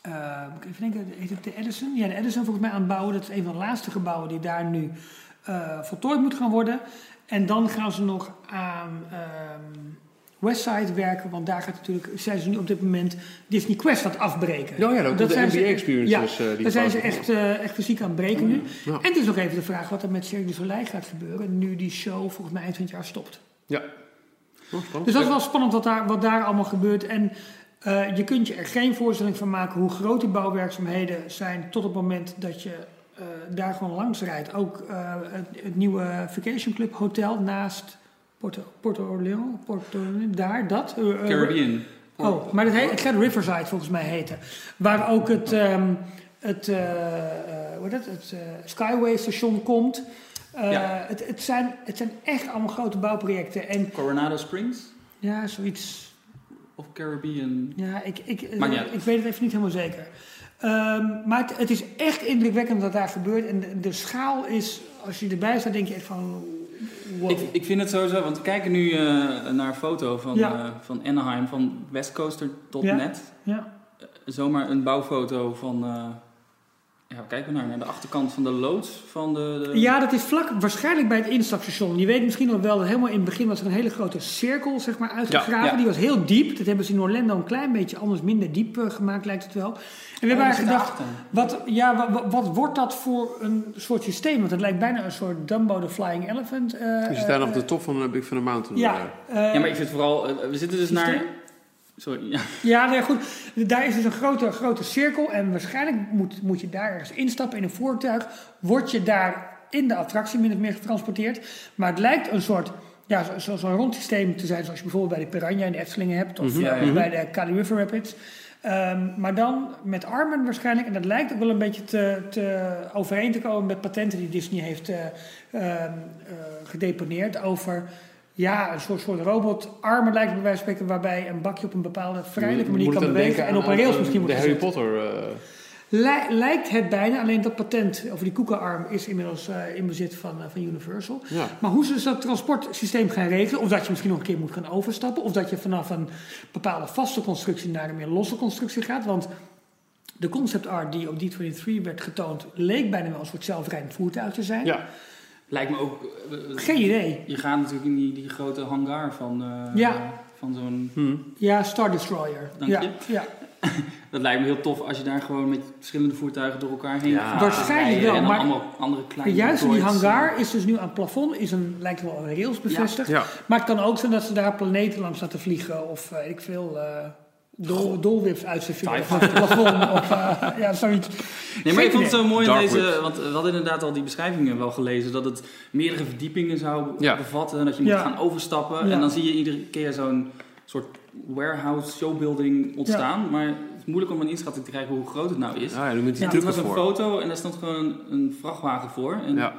eh, moet ik even denken, heet het de Edison? Ja, de Edison volgens mij aan het bouwen. Dat is een van de laatste gebouwen die daar nu eh, voltooid moet gaan worden. En dan gaan ze nog aan ehm, Westside werken, want daar gaat natuurlijk, zijn ze nu op dit moment Disney Quest aan het afbreken. Ja, ja, dat, de zijn NBA ze- experiences. Ja, eh, die daar zijn ze echt, eh, echt fysiek aan het breken nu. Ja. En het is nog even de vraag wat er met Cirque du Soleil gaat gebeuren, nu die show volgens mij eind van het jaar stopt. Ja. Oh. Dus dat is wel spannend wat daar, wat daar allemaal gebeurt. En eh, je kunt je er geen voorstelling van maken hoe groot die bouwwerkzaamheden zijn tot het moment dat je eh, daar gewoon langs rijdt. Ook eh, het, het nieuwe Vacation Club Hotel naast Porto, Porto Orleans, Porto, daar, dat. Caribbean. Oh, maar het, heet, het gaat Riverside volgens mij heten. Waar ook het, ehm, het, hoe het, Skyway station komt. Eh, Ja. het, het, zijn, het zijn echt allemaal grote bouwprojecten. En Coronado Springs ja, zoiets. of Caribbean. Ja, ik, ik, eh, ik weet het even niet helemaal zeker. Ehm, maar het, het is echt indrukwekkend wat daar gebeurt. En de, de schaal is, als je erbij staat, denk je echt van... Wow. Ik, ik vind het sowieso, want we kijken nu eh, naar een foto van, Ja. van Anaheim, van westcoaster.net. ja. Zomaar een bouwfoto van, ja, kijken we naar? Naar de achterkant van de loods van de... de- ja, dat is vlak, waarschijnlijk bij het instapstation. Je weet misschien nog wel dat helemaal in het begin was er een hele grote cirkel zeg maar, uitgegraven. Ja, ja. Die was heel diep. Dat hebben ze in Orlando een klein beetje anders minder diep eh, gemaakt, lijkt het wel. En we hebben Oh, eigenlijk die gedacht, Wat, ja, wa- wa- wat, wordt dat voor een soort systeem? Want het lijkt bijna een soort Dumbo the Flying Elephant. eh, Je zit daar nog op eh, de top van de Big Thunder Mountain. Ja, eh. eh, Ja, maar ik vind vooral, eh, we zitten dus Systeem? naar... Sorry, ja. ja, nee, goed. Daar is dus een grote, grote cirkel. En waarschijnlijk moet, moet je daar ergens instappen in een voertuig. Word je daar in de attractie min of meer getransporteerd. Maar het lijkt een soort. Ja, zo- zo- zo'n rond systeem te zijn zoals je bijvoorbeeld bij de Piranha in de Efteling hebt. Of Mhm. eh, Ja, ja. bij de Kali River Rapids. Ehm, maar dan met armen waarschijnlijk. En dat lijkt ook wel een beetje te, te overeen te komen met patenten die Disney heeft eh, ehm, eh, gedeponeerd over... Ja, een soort, soort robotarmen lijkt bij wijze van spreken... waarbij een bakje op een bepaalde vrijelijke manier Moet kan bewegen... en op een rails misschien De wordt Harry. Potter. eh, Lij- lijkt het bijna, alleen dat patent over die koekenarm is inmiddels eh, in bezit van, eh, van Universal. Ja. Maar hoe ze dus dat transportsysteem gaan regelen, of dat je misschien nog een keer moet gaan overstappen, of dat je vanaf een bepaalde vaste constructie naar een meer losse constructie gaat. Want de concept art die op D23 werd getoond, leek bijna wel een soort zelfrijdend voertuig te zijn. Ja. Lijkt me ook... eh, eh, Geen idee. Je gaat natuurlijk in die, die grote hangar van, eh, Ja. van zo'n... Hm. Ja, Star Destroyer. Dank ja, je. ja. Dat lijkt me heel tof als je daar gewoon met verschillende voertuigen door elkaar heen Ja. gaat. Waarschijnlijk wel, maar- allemaal andere Maar kleine juist in die hangar is dus nu aan het plafond, is een, lijkt wel een rails bevestigd. Ja. Maar het kan ook zijn dat ze daar planeten langs laten vliegen of eh, weet ik veel, dol, dolwips uitserveren TIE van het plafond. Of eh, ja, zoiets. Nee, maar ik vond het zo mooi in Dark deze, Whip. want we hadden inderdaad al die beschrijvingen wel gelezen, dat het meerdere verdiepingen zou Ja. bevatten en dat je moet Ja. gaan overstappen. Ja. En dan zie je iedere keer zo'n soort warehouse showbuilding ontstaan. Maar het is moeilijk om een inschatting te krijgen hoe groot het nou is. Ja, ja, dan moet je Ja, Het was een voor. foto en daar stond gewoon een, een vrachtwagen voor. En Ja.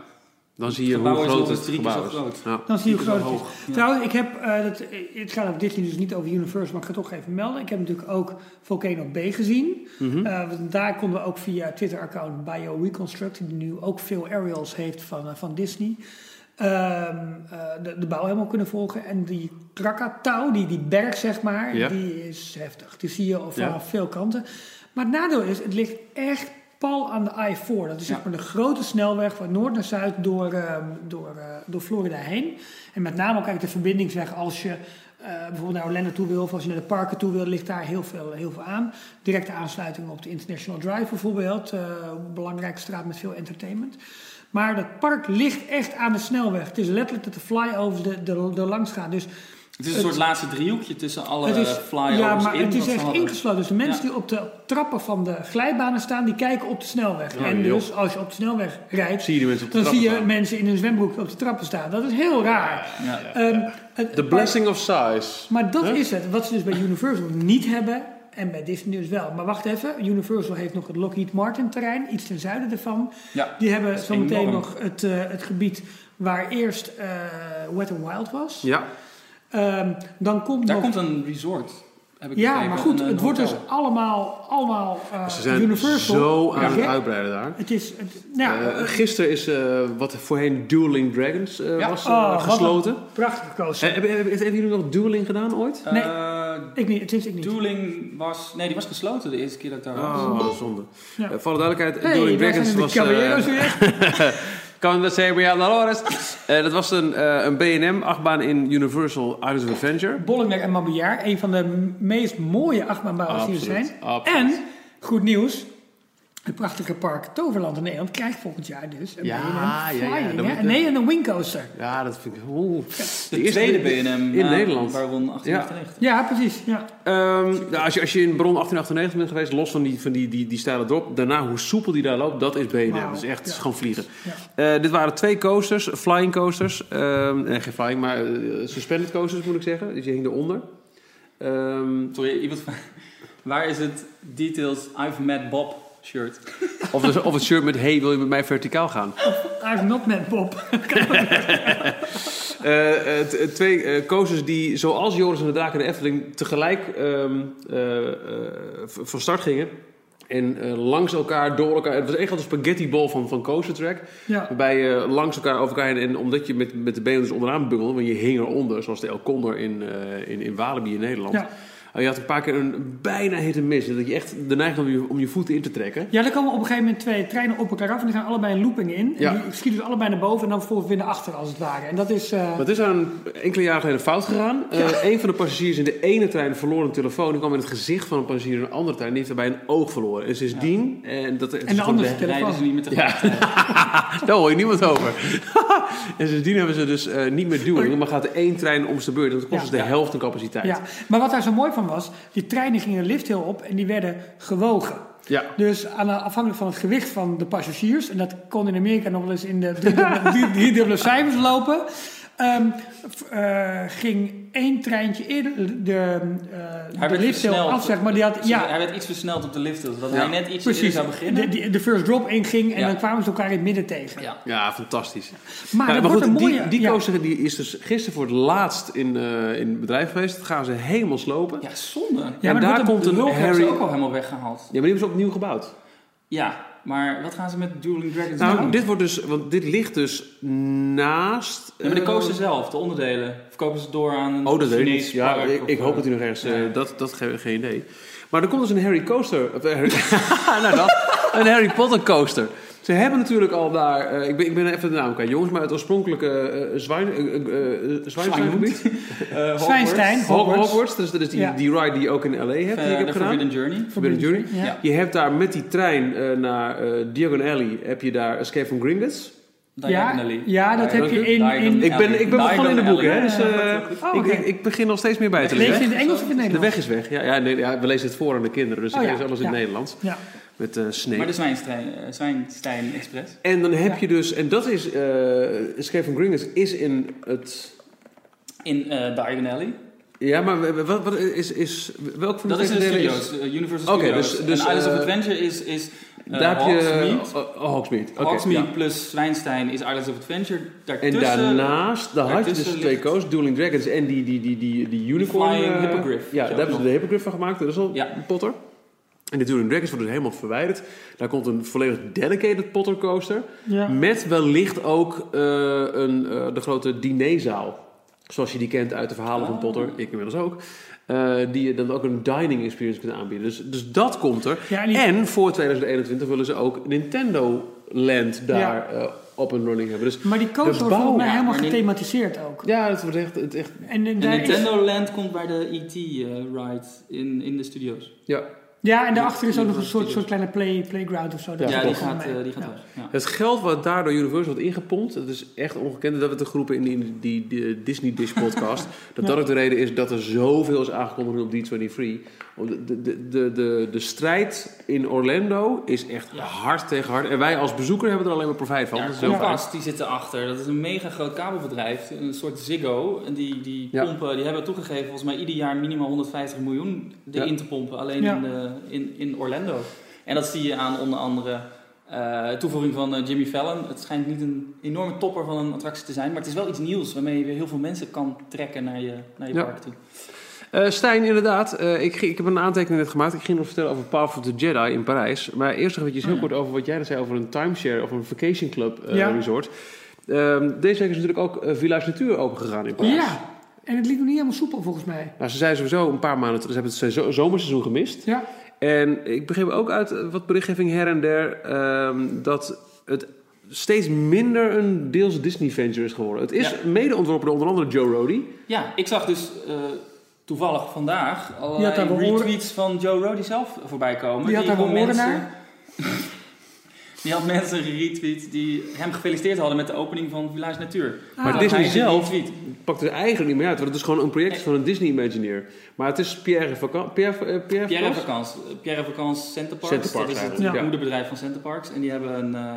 Dan zie je hoe groot het eens drie keer gebouw zo is. groot. Ja. Dan zie je hoe groot het is. hoog. Ja. Trouwens, ik heb, eh, dat, het gaat over Disney, dus niet over Universal, maar ik ga het toch even melden. Ik heb natuurlijk ook Volcano B gezien. Mhm. Eh, want daar konden we ook via Twitter-account BioReconstruct, die nu ook veel aerials heeft van, eh, van Disney, ehm, eh, de, de bouw helemaal kunnen volgen. En die Krakatau, die, die berg zeg maar, Ja. die is heftig. Die zie je vanaf Ja. veel kanten. Maar het nadeel is, het ligt echt pal aan de I-4. Dat is zeg Ja. maar de grote snelweg van noord naar zuid door, ehm, door, eh, door Florida heen. En met name ook eigenlijk de verbindingsweg als je eh, bijvoorbeeld naar Orlando toe wil of als je naar de parken toe wil, ligt daar heel veel, heel veel aan. Directe aansluiting op de International Drive bijvoorbeeld. eh, een belangrijke straat met veel entertainment. Maar dat park ligt echt aan de snelweg. Het is letterlijk dat de flyovers er, er, er langs gaan. Dus Het is een soort laatste driehoekje tussen alle het is, flyovers ja, maar in. het is echt ingesloten. Dus de mensen Ja. die op de trappen van de glijbanen staan, die kijken op de snelweg. Ja, en joh. dus als je op de snelweg rijdt, Zie je die mensen op de dan zie je staan. mensen in hun zwembroek op de trappen staan. Dat is heel raar. Ja. Ehm, het- The maar- blessing of size. Maar dat Huh? is het. Wat ze dus bij Universal niet hebben. En bij Disney dus wel. Maar wacht even. Universal heeft nog het Lockheed Martin terrein. Iets ten zuiden ervan. Ja. Die hebben zometeen nog het, eh, het gebied waar eerst eh Wet n Wild was. Ja. Ehm, dan komt Daar nog... komt een resort. Heb ik ja, maar goed. een, Het een wordt dus allemaal, allemaal eh, Ze zijn Universal. zo aan het uitbreiden daar. Het is... Het, nou, Eh, gisteren is eh, wat voorheen Dueling Dragons eh, Ja. was eh, oh, wat een gesloten. Prachtig gekozen. Eh, hebben, hebben, hebben jullie nog Dueling gedaan ooit? Nee. Eh, ik niet. Het is ik niet. Dueling was... Nee, die was gesloten de eerste keer dat ik daar was. Oh, zonde. Ja. Eh, voor de duidelijkheid, Hey, Dueling Dragons was... Kan dat zeggen, ja, Dolores. Eh, dat was een, eh, een B&M-achtbaan in Universal Islands of Adventure. Bollenberg en Mabillard. Een van de meest mooie achtbaanbouwers die er zijn. absoluut. En, goed nieuws. Het prachtige park Toverland in Nederland krijgt volgend jaar dus een Ja, ja, ja, Flying, hè? moet- Nee, en een wingcoaster. Ja, dat vind ik... Oeh. De, eerste- tweede BNM in Nederland. Baron 1898. Ja, precies. Ja. Ehm, nou, als, je, als je in Bron 1898 bent geweest, los van die, van die, die, die steile drop, daarna hoe soepel die daar loopt, dat is B&M. Wauw, Dat is echt ja. gewoon vliegen. Ja. Eh, dit waren twee coasters, flying coasters. Ehm, nee, geen flying, maar eh, suspended coasters moet ik zeggen. Dus je hing eronder. Ehm, Sorry, iemand vraagt... Waar is het Details I've Met Bob shirt? of, het- of het shirt met, hey, wil je met mij verticaal gaan? I've not met Bob. Eh, eh, eh, twee eh, coasters die, zoals Joris en de Draak en de Efteling, tegelijk ehm, eh, eh, van start gingen. En langs elkaar, door elkaar. Het was echt als een spaghetti-bol van, van coaster track. Ja. Waarbij je langs elkaar over elkaar heen. En omdat je met, met de benen dus onderaan bungelde, want je hing eronder, zoals de El Condor in, in, in Walibi in Nederland. Ja. Oh, je had een paar keer een bijna hit en miss. Dat je echt de neiging had om je, om je voeten in te trekken. ja, er komen op een gegeven moment twee treinen op elkaar af en die gaan allebei een looping in. En Ja. die schieten dus allebei naar boven en dan vervolgens weer naar achter als het ware. En dat is... eh, het is aan een enkele jaren geleden fout gegaan. Eh, een van de passagiers in de ene trein verloor een telefoon. Die kwam in het gezicht van een passagier in een andere trein. Die heeft daarbij een oog verloren. En sindsdien... En, dat, het is en de andere Rijden telefoon. ze niet met de Ja. Daar hoor je niemand over. en sindsdien hebben ze dus eh, niet meer dueling. Maar gaat één trein om zijn beurt. Dat kost Ja. dus de helft aan capaciteit. Ja, maar wat daar zo mooi van was, die treinen gingen de lift heel op en die werden gewogen. Ja. Dus aan, afhankelijk van het gewicht van de passagiers, en dat kon in Amerika nog wel eens in de driedubbele drie, driedubbele cijfers lopen, ehm, eh, ging één treintje eerder de, eh Hij de werd lift heel versneld. af, zeg maar. Die had, Hij ja, werd iets versneld op de lift, zodat Ja. hij net iets eerder precies. zou beginnen. De, de, de first drop inging en Ja. dan kwamen ze elkaar in het midden tegen. ja. Ja, fantastisch. Maar Ja, dat maar wordt goed, een mooie... die, die ja. coaster die is dus gisteren voor het laatst in, eh, in het bedrijf geweest. Dat gaan ze helemaal slopen. ja, zonde. Ja, en maar daar dat komt De een hulp hebben ze Harry... ook al helemaal weggehaald. Ja, maar die hebben ze opnieuw gebouwd. Ja, maar wat gaan ze met Dueling Dragons Nou, doen? dit wordt dus, want dit ligt dus naast. Ja, maar de eh, coaster zelf, de onderdelen. Verkopen ze door aan een Oh, dat weet ik. Ja, ik, of, ik hoop eh, dat hij nog ergens. eh, dat dat geen, geen idee. Maar er komt dus een Harry Coaster. of, eh, Harry, nou, dat, een Harry Potter coaster. Ze hebben natuurlijk al daar. eh, ik, ben, ik ben even de naam kwijt, jongens. Maar het oorspronkelijke eh zwijn. Zwijnstein. Hog- Hogwarts. Hogwarts. Dus dat is die, Ja. die ride die je ook in LA hebt, die ik heb de gedaan. Forbidden Journey. Forbidden Journey. Ja. Je hebt daar met die trein eh, naar eh, Diagon Alley. Heb je daar Escape from Gringotts. Ja, Diagonally. ja, dat heb je in... In Ik ben, ik ben begonnen in de boeken, hè, dus eh. Oh, ik, oké. ik, ik begin nog steeds meer bij te lees je lezen. in het Engels of in het De Nederlands? weg is weg. Ja, ja, nee, ja, we lezen het voor aan de kinderen, dus Oh, ik ja. lees alles in het Ja. Nederlands. Ja. Met eh Snape. Maar de Zwijnstein, eh, Zwijnstein Express. En dan heb Ja. je dus, en dat is, eh Escape from Gringotts is in het... In eh Diagon Alley. Ja, maar wat, wat is, is, welk van de Dat is de delen studios, eh, Universal Oké, Studios. dus- dus, en Islands of eh, Adventure is, is eh, Daar heb je... Hogsmeade. Oh, oh, Hogsmeade. Ja. plus Zwijnstein is Islands of Adventure. En Daartussen, daarnaast, daar had je dus twee coasts, Dueling Dragons en die, die, die, die, die unicorn... Flying eh, Hippogriff. Ja, daar hebben ze de Hippogriff van gemaakt, dat is al Ja. Potter. En de Dueling Dragons wordt dus helemaal verwijderd. Daar komt een volledig dedicated Potter coaster. Ja. Met wellicht ook eh, een, eh, de grote dinerzaal. Zoals je die kent uit de verhalen van Oh. Potter, ik inmiddels ook. Eh, die je dan ook een dining experience kunt aanbieden. Dus, dus dat komt er. Ja, en die- En voor 2021 willen ze ook Nintendo Land daar op en running hebben. Dus Maar die coaster wordt volgens mij helemaal gethematiseerd ook. ja, het wordt echt... Het echt En, en En daar is- Nintendo Land komt bij de E.T.-ride in, in de studio's. ja. Ja, en daarachter is ook nog een soort, soort kleine play, playground of zo. Dat Ja, die gaat, eh, die gaat Ja. Het geld wat daar door Universal wordt ingepompt, dat is echt ongekend. Dat werd er geroepen in die, die, die Disney Dish podcast. dat dat ook de reden is dat er zoveel is aangekondigd op D23. De, de, de, de, de, strijd in Orlando is echt Ja. hard tegen hard. En wij als bezoeker hebben er alleen maar profijt van. Ja, dat is. Comcast, die zitten achter. Dat is een mega groot kabelbedrijf. Een soort Ziggo. En die, die Ja. pompen, die hebben toegegeven volgens mij ieder jaar minimaal 150 miljoen erin Ja. te pompen. Alleen Ja. in, de, in, in Orlando. En dat zie je aan onder andere eh, toevoeging van eh, Jimmy Fallon. Het schijnt niet een enorme topper van een attractie te zijn. Maar het is wel iets nieuws waarmee je weer heel veel mensen kan trekken naar je, naar je Ja. park toe. Eh, Stijn, inderdaad. eh, ik, ik heb een aantekening net gemaakt. Ik ging nog vertellen over Path of the Jedi in Parijs. Maar eerst nog eventjes heel ja. kort over wat jij net zei over een timeshare of een vacation club eh, Ja. resort. Ehm, deze week is natuurlijk ook Village Natuur opengegaan in Parijs. Ja, en het liep nog niet helemaal soepel volgens mij. Nou, ze zijn sowieso een paar maanden terug. Ze hebben het seizoen- zomerseizoen gemist. Ja, En ik begreep ook uit wat berichtgeving her en der ehm, dat het steeds minder een deels Disney venture is geworden. Het is Ja. mede ontworpen door onder andere Joe Rody. Ja, ik zag dus eh, toevallig vandaag allerlei retweets van Joe Rody zelf voorbij komen. Die had daar gewoon mensen- naar? Die had mensen geretweet die hem gefeliciteerd hadden met de opening van Village Natuur. Ah, maar Disney zelf retweet. pakt er eigenlijk niet meer uit. Want het is gewoon een project van een Disney Imagineer. Maar het is Pierre Vacan... Pierre, eh, Pierre, Pierre Vacans? Pierre Vacans Center Parks. Center Parks dat is het ja. moederbedrijf van Center Parks. En die hebben een, eh,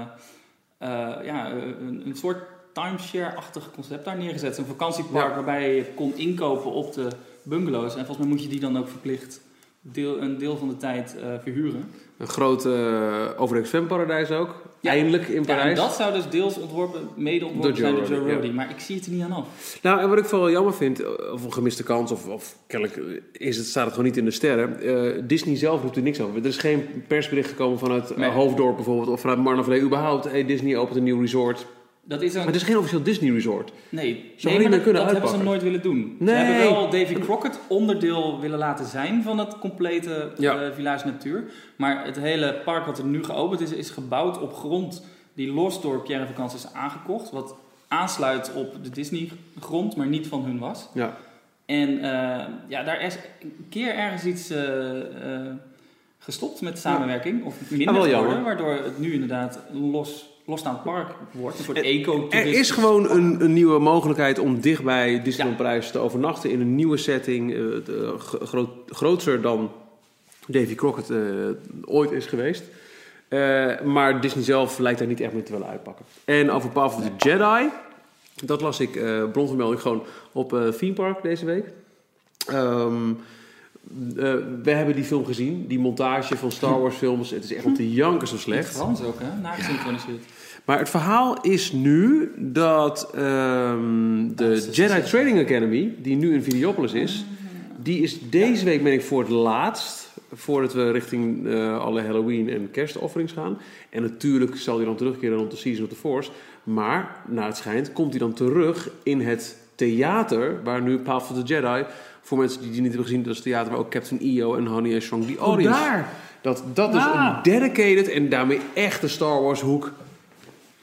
eh, ja, een, een soort timeshare-achtig concept daar neergezet. Een vakantiepark Ja. waarbij je kon inkopen op de bungalows. En volgens mij moet je die dan ook verplicht deel, een deel van de tijd eh, verhuren. Een groot uh, overheid zwemparadijs ook. Ja. Eindelijk in Ja, en Parijs. dat zou dus deels ontworpen, mede ontworpen zijn door Joe. Maar ik zie het er niet aan af. Nou, en wat ik vooral jammer vind, eh, of een gemiste kans, of, of kennelijk is het, staat het gewoon niet in de sterren. eh, Disney zelf doet er niks over. Er is geen persbericht gekomen vanuit eh, Nee. Hoofddorp bijvoorbeeld, of vanuit Marnevlee überhaupt. Hey, Disney opent een nieuw resort. Dat is een... Maar het is geen officieel Disney resort. Nee, Zou nee maar dat, kunnen dat hebben ze nooit willen doen. Nee. Ze hebben wel Davy Crockett onderdeel willen laten zijn van het complete Ja. eh, Village Natuur. Maar het hele park wat er nu geopend is, is gebouwd op grond die los door Pierre Vakans is aangekocht. Wat aansluit op de Disney grond, maar niet van hun was. Ja. En eh, ja, daar is een keer ergens iets eh, gestopt met samenwerking. Of minder Ah, wel geworden, jammer. waardoor het nu inderdaad los, losstaand park wordt. Een soort Er- eco Er is gewoon een, een nieuwe mogelijkheid om dicht bij Disneyland Parijs te overnachten in een nieuwe setting. eh, groot, groter dan Davy Crockett eh, ooit is geweest. Eh, maar Disney zelf lijkt daar niet echt mee te willen uitpakken. En over Path of the Jedi, dat las ik eh bronvermelding gewoon op eh Theme Park deze week. Ehm, eh, we hebben die film gezien, die montage van Star Wars films. Het is echt om te janken zo In het slecht. Frans ook, hè? Nagesynchroniseerd. Maar het verhaal is nu dat ehm, de is- Jedi Training Academy, die nu in Videopolis is, die is deze week, ben ik voor het laatst voordat we richting eh, alle Halloween en kerstofferings gaan. En natuurlijk zal hij dan terugkeren rond de Season of the Force. Maar, naar het schijnt, komt hij dan terug in het theater waar nu Path of the Jedi... Voor mensen die die niet hebben gezien, dat is het theater waar ook Captain EO en Honey and Shrunk the Oh, Audience... daar. Dat, dat is Ah. een dedicated en daarmee echt een Star Wars hoek.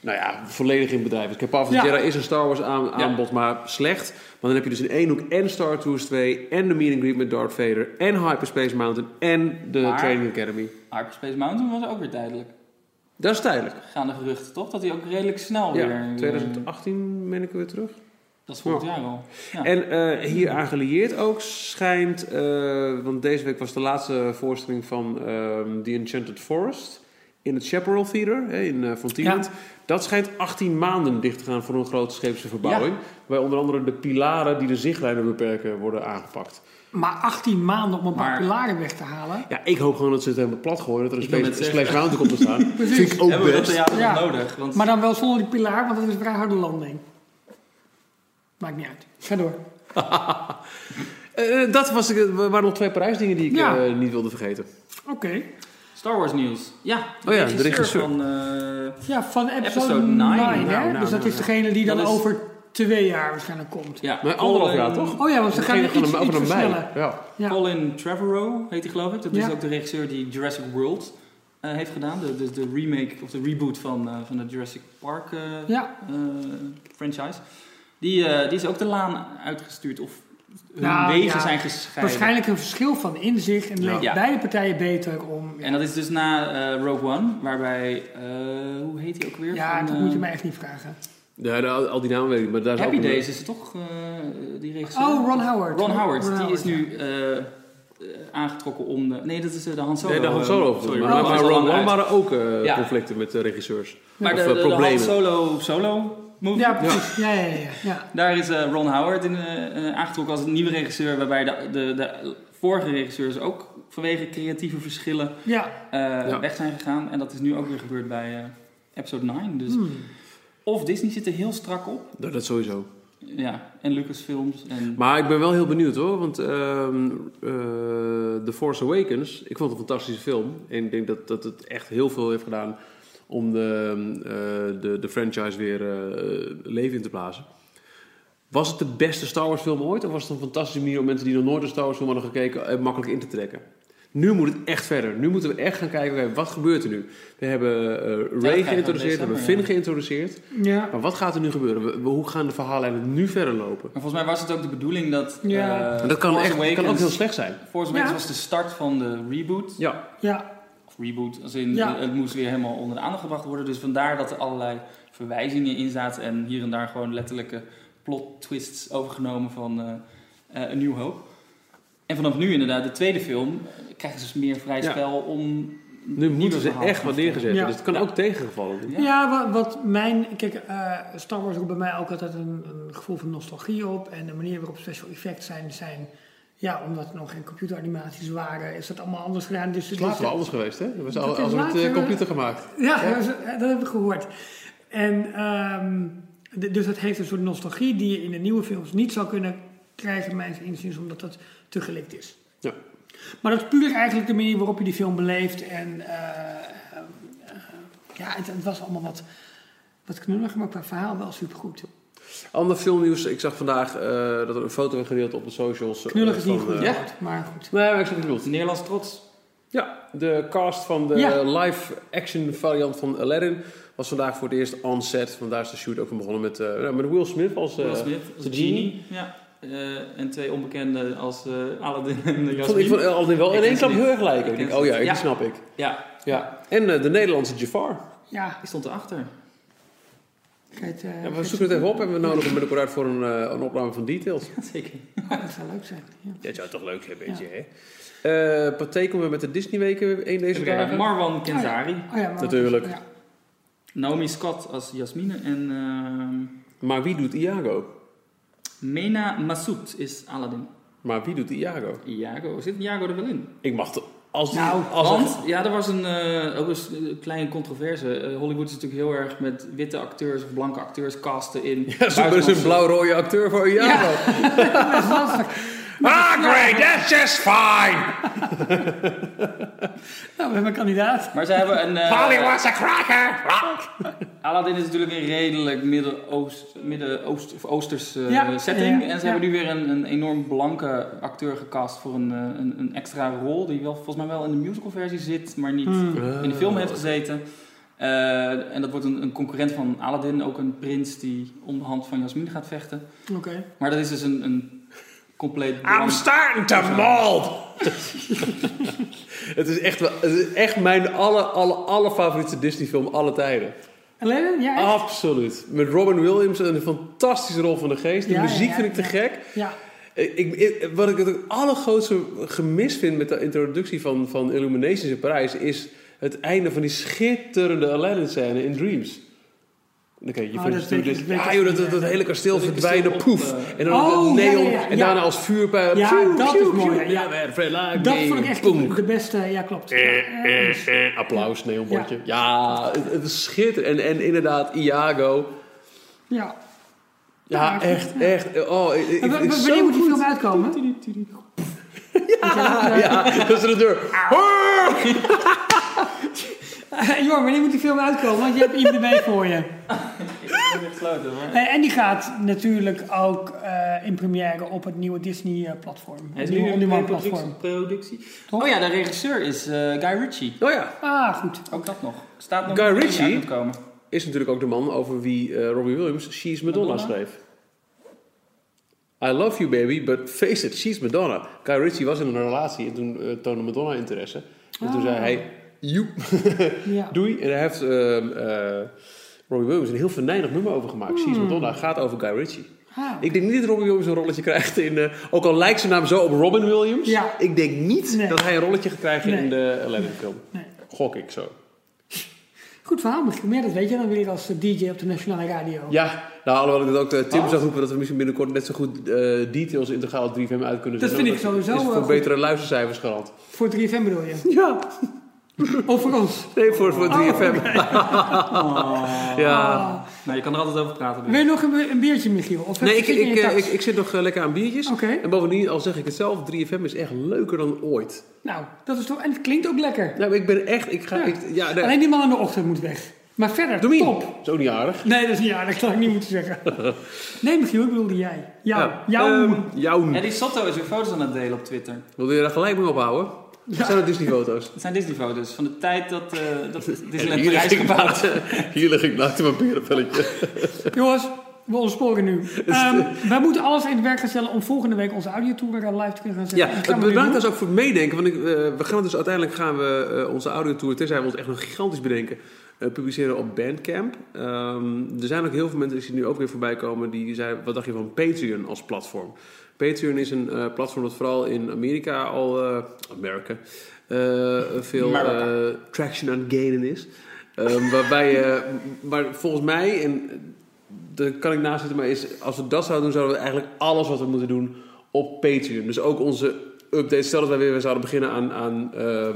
Nou ja, volledig in bedrijf. Dus the Ja. Jedi is een Star Wars aan, aanbod, maar slecht. Maar dan heb je dus in één hoek en Star Tours 2... en de meet and greet met Darth Vader... en Hyperspace Mountain en de Maar- Training Academy. Hyperspace Mountain was ook weer tijdelijk. Dat is tijdelijk. Gaan de geruchten toch? Dat hij ook redelijk snel Ja, weer... 2018 ben ik weer terug. Dat is volgend jaar al. Ja. En eh, hier aangelieerd ook schijnt... eh, want deze week was de laatste voorstelling van ehm, The Enchanted Forest... in het Chaparral Theater hè, in uh, Frontierland. Dat schijnt 18 maanden dicht te gaan voor een grote scheepse verbouwing. Waarbij onder andere de pilaren die de zichtlijnen beperken worden aangepakt. Maar 18 maanden om een paar Maar- pilaren weg te halen. Ja, ik hoop gewoon dat ze het helemaal plat gooien. Dat er een. Splash Mountain komt te staan. Precies. Vind ik ook Hebben we dat best. theater Ja. nodig? Want Maar dan wel zonder die pilaar, want dat is een vrij harde landing. Maakt niet uit. Ga door. Eh, dat was, ik- waren nog twee prijsdingen die ik Ja. eh, niet wilde vergeten. Oké. Star Wars nieuws. Ja, Oh ja, de regisseur. van... eh, Ja, van episode, Episode 9, nine. hè? Nou, nou, dus dat nou, is degene die dan is- over twee jaar waarschijnlijk komt. ja, Maar anderhalf jaar, toch? Oh ja, want ze gaan iets, iets de- de versnellen. Ja. Ja. Colin Trevorrow heet hij geloof ik. Dat Ja. is ook de regisseur die Jurassic World eh, heeft gedaan. De, de, de remake of de reboot van, eh, van de Jurassic Park eh, Ja. eh, franchise. Die, eh, die is ook de laan uitgestuurd. Of Nou, wegen ja. zijn gescheiden. Waarschijnlijk een verschil van inzicht en leek Ja. beide partijen beter om... En dat is dus na eh, Rogue One. Waarbij, eh, hoe heet hij ook weer? ja, Van, dat eh, moet je mij echt niet vragen. Ja, de- al, die namen weet ik, maar daar is Happy ook een- Days is het toch, eh, die regisseur? Oh, Ron Howard. Ron Howard, Ron die is nu eh, eh, aangetrokken om de... Nee, dat is eh, de Han Solo. Nee, de Han Solo. Sorry, maar Ron maar One waren ook eh, Ja. conflicten met de regisseurs. Maar Of, de, eh, de, de Han problemen. Solo solo movie, Ja, precies. Ja, ja, ja. ja. ja. daar is eh, Ron Howard in, eh, eh, aangetrokken als een nieuwe regisseur. Waarbij de, de, de vorige regisseurs ook vanwege creatieve verschillen ja. eh, Ja. weg zijn gegaan. En dat is nu ook weer gebeurd bij eh, episode 9. Dus Hmm. of Disney zit er heel strak op. Dat, dat sowieso. Ja, en Lucasfilms. En, Maar ik ben wel heel benieuwd hoor, want ehm, eh, The Force Awakens, ik vond het een fantastische film. En ik denk dat, dat het echt heel veel heeft gedaan om de, eh, de, de franchise weer eh, leven in te blazen. Was het de beste Star Wars film ooit? Of was het een fantastische manier om mensen die nog nooit een Star Wars film hadden gekeken, eh, makkelijk in te trekken? Nu moet het echt verder. Nu moeten we echt gaan kijken, oké, wat gebeurt er nu? We hebben eh, Ray we geïntroduceerd, we hebben Finn ja. geïntroduceerd. ja. Maar wat gaat er nu gebeuren? We- we- hoe gaan de verhaallijnen nu verder lopen? maar volgens mij was het ook de bedoeling dat... Ja. eh, dat kan, Force echt, dat kan ook heel slecht zijn. Force Awakens Ja. was de start van de reboot. Ja, Ja. Reboot, als in Ja. het moest weer helemaal onder de aandacht gebracht worden. Dus vandaar dat er allerlei verwijzingen in zaten en hier en daar gewoon letterlijke plot twists overgenomen van eh eh, een nieuw hoop. En vanaf nu inderdaad, de tweede film, eh, krijgen ze dus meer vrij Ja. spel om... nu moeten ze echt wat neergezet. Ja. Dus het kan ook tegengevallen. Ja. Ja, wat, wat mijn... Kijk, eh, Star Wars roept bij mij ook altijd een, een gevoel van nostalgie op. En de manier waarop special effects zijn, zijn... Ja, omdat er nog geen computeranimaties waren, is dat allemaal anders gedaan. Dus, Het is dus- wel anders geweest, hè? We zijn is als met hè? computer gemaakt. Ja, dat, is- dat heb ik gehoord. En ehm, dus dat heeft een soort nostalgie die je in de nieuwe films niet zou kunnen krijgen, mijns inziens, omdat dat te gelikt is. Ja. Maar dat is puur eigenlijk de manier waarop je die film beleeft. En eh, eh, eh, ja, het, het was allemaal wat, wat knulliger, maar qua verhaal wel supergoed. Ander filmnieuws. Ik zag vandaag eh, dat er een foto werd gedeeld op de socials. eh, Knullig is niet van, goed, eh, Ja. maar goed. Nee, maar ik snap wat je bedoelt. Nederlands trots. Ja, de cast van de Ja. live-action variant van Aladdin was vandaag voor het eerst on set. Vandaar is de shoot ook begonnen met, eh, ja, met Will Smith als... eh, Will Smith als de genie. genie. Ja. Eh, en twee onbekenden als eh Aladdin en ik vond, Jasmine. ik vond Aladdin wel Ik in één klap heel erg lijken. Oh ja, die Ja. snap ik. Ja, Ja. En eh, de Nederlandse Jafar. Ja, die stond erachter. Je eh, Ja, we je zoeken het even op en we nodigen hem binnenkort uit voor een, eh, een opname van Details. Zeker. Oh, dat zou leuk zijn. Ja. Dat zou toch leuk zijn, een beetje, hè? Eh Pathé komen we met de Disney-weken één deze dagen. Marwan Kenzari. Oh ja, Natuurlijk. Ja. Naomi Scott als Jasmine en ehm, Maar wie doet Iago? Mena Massoud is Aladdin. Maar wie doet Iago? Iago, zit Iago er wel in? Ik mag toch... Als die, Nou, als Want, ja, er was een, eh, ook een een kleine controverse. Eh, Hollywood is natuurlijk heel erg met witte acteurs of blanke acteurs casten in Ja, maar eens een blauw-rode acteur voor Iago. Dat is lastig. Ah, great, that's just fine. Nou, we hebben een kandidaat. Maar ze hebben een... eh, Polly was a cracker. Aladdin is natuurlijk een redelijk Midden-Oost, Midden-Oost of Oosters eh, Ja, setting. ja, en ze ja. hebben nu weer een, een enorm blanke acteur gecast voor een, eh, een, een extra rol. Die wel, volgens mij wel in de musicalversie zit, maar niet Hmm. in de film heeft gezeten. Eh, en dat wordt een, een concurrent van Aladdin, ook een prins die om de hand van Jasmine gaat vechten. Oké. Maar dat is dus een, een compleet... I'm starting to mold. het, is echt, wel- het is echt mijn alle, alle, alle favoriete Disney film alle tijden. Alleen, ja, echt? Absoluut. Met Robin Williams en een fantastische rol van de geest. De Ja, muziek ja, vind ik te ja. gek. Ja. Ik, ik, wat ik het allergrootste gemis vind met de introductie van, van Illuminations in Parijs... is het einde van die schitterende Aladdin-scène in Dreams. Kijk je Oh, dat dat ja, ik joh, niet, dat, dat, ja. hele kasteel Dat verdwijnen, poef. eh, en dan Oh, ja, neon, ja, ja, en daarna als vuurpijl. Ja, Pjoe, dat pjoe, is mooi, pjoe. ja. Ja, Dat vond ik echt boom. de beste, ja klopt. Ja, Eh, dus- eh, eh, applaus, neonbordje. Ja, het, het is schitterend. En, en inderdaad, Iago. ja. Ja, echt, echt. Oh, ik, ik, zo wanneer moet die film uitkomen? Ja, ja, dat is de deur. Uh, Jor, wanneer moet die film uitkomen? Want je hebt IMDb voor je. Ik heb het gesloten. Eh, en die gaat natuurlijk ook eh, in première op het nieuwe Disney-platform. Hij Het nieuwe nu in on-demand productie. platform. productie. Toch? Oh ja, de regisseur is eh, Guy Ritchie. Oh ja, Ah, goed. Ook dat nog. Staat nog Guy Ritchie? is natuurlijk ook de man over wie eh, Robbie Williams She's Madonna, Madonna? schreef. I love you baby, but face it, she's Madonna. Guy Ritchie was in een relatie en toen eh, toonde Madonna interesse. En toen Ah. zei hij, joep, Ja. doei. En daar heeft ehm, eh, Robbie Williams een heel venijnig nummer over gemaakt. She's Madonna gaat over Guy Ritchie. Ah. Ik denk niet dat Robbie Williams een rolletje krijgt in... eh, ook al lijkt zijn naam zo op Robin Williams. Ja. Ik denk niet Nee. dat hij een rolletje gaat krijgen Nee. in de Aladdin film. Nee. Gok ik zo. Goed verhaal. Maar ja, dat weet je dan weer als eh, DJ op de Nationale Radio. Ja, nou, alhoewel ik dat ook uh, Tim Wat? zag roepen dat we misschien binnenkort net zo goed eh, details integraal 3FM uit kunnen Dat zetten. vind ik sowieso, is voor goed. betere luistercijfers garant. Voor 3FM bedoel je? Ja. Of voor ons? Nee, voor, voor 3FM. ja. Ah. Nou, je kan er altijd over praten. Wil je nog een, een biertje, Michiel? Of Nee, ik, ik, ik, ik zit nog eh, lekker aan biertjes. Oké. En bovendien, al zeg ik het zelf, 3FM is echt leuker dan ooit. Nou, dat is toch... En het klinkt ook lekker. Nou, ik ben echt... Ik ga, Ja. ik, ja, nee. Alleen die man in de ochtend moet weg. Maar verder, Domien. top. Zo niet aardig. Nee, dat is niet aardig. Dat had ik niet moeten zeggen. Nee, Michiel, ik bedoelde jij. Jou. Ja, Jou. ehm, jou. Ja, die Sotto is weer foto's aan het delen op Twitter. Wilde je daar gelijk mee ophouden? Of zijn dat Disney-foto's? Het zijn Disney-foto's van de tijd dat, eh dat Disneyland Hier lig Parijs ik gebouwd Hier lig ik naakt in mijn perenvelletje. Jongens, we ontsporen nu. Ehm wij moeten alles in het werk gaan stellen om volgende week onze audiotour weer live te kunnen gaan zetten. Ja, dat gaan we bedankt dus ook voor het meedenken. Want ik, eh, we gaan dus uiteindelijk gaan we eh, onze audiotour, tenzij we ons echt nog gigantisch bedenken, eh, publiceren op Bandcamp. Ehm, er zijn ook heel veel mensen die nu ook weer voorbij komen die zeiden, wat dacht je van Patreon als platform? Patreon is een eh, platform dat vooral in Amerika al, eh Amerika, eh, veel traction aan het gainen is. Ehm, waarbij je, maar volgens mij, en daar kan ik naast zitten, maar is, als we dat zouden doen, zouden we eigenlijk alles wat we moeten doen op Patreon. Dus ook onze updates. Stel dat wij weer zouden beginnen aan, aan eh,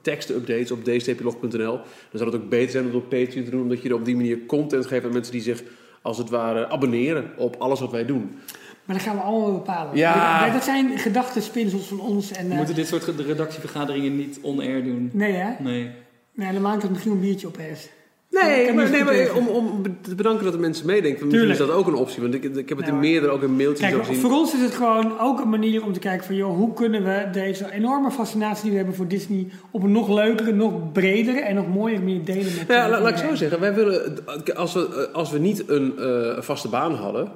teksten-updates op dstplog.nl. Dan zou het ook beter zijn om het op Patreon te doen, omdat je er op die manier content geeft aan mensen die zich als het ware abonneren op alles wat wij doen. Maar dat gaan we allemaal bepalen. Ja. Dat- Dat zijn gedachtenspinsels van ons. En, We eh, moeten dit soort redactievergaderingen niet on-air doen. Nee, hè? Nee. Nee, dan maakt het misschien een biertje op. Ik Nee, maar, nee, maar om, om te bedanken dat de mensen meedenken. Misschien is Tuurlijk. dat ook een optie. Want ik, ik heb het in meerdere ook in mailtjes Kijk, gezien. voor ons is het gewoon ook een manier om te kijken van... joh, hoe kunnen we deze enorme fascinatie die we hebben voor Disney... op een nog leukere, nog bredere en nog mooiere manier delen met Ja, eh, la- laat ik zo zeggen. Wij willen, als, we, als we niet een eh, vaste baan hadden,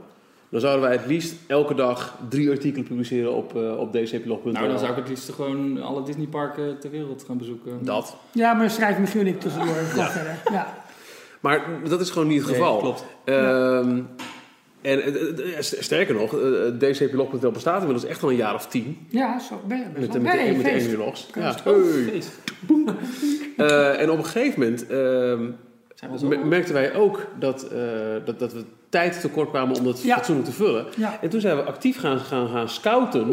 dan zouden wij het liefst elke dag drie artikelen publiceren op, eh op dcplog.nl. Nou, dan zou ik het liefst gewoon alle Disneyparken ter wereld gaan bezoeken. Dat. Ja, maar schrijf Michiel en ik tussendoor. Verder. Ja. Maar dat is gewoon niet het Nee, geval. klopt. Ehm, en eh, eh, sterker nog, dcplog.nl bestaat inmiddels echt al een jaar of tien. ja, zo ben je Met, met, de, met de. Ja. Feest. Hey. Eh, en op een gegeven moment ehm, Merkten wij ook dat, eh, dat, dat we tijd tekort kwamen om dat Ja. fatsoenlijk te vullen. Ja. En toen zijn we actief gaan, gaan, gaan scouten.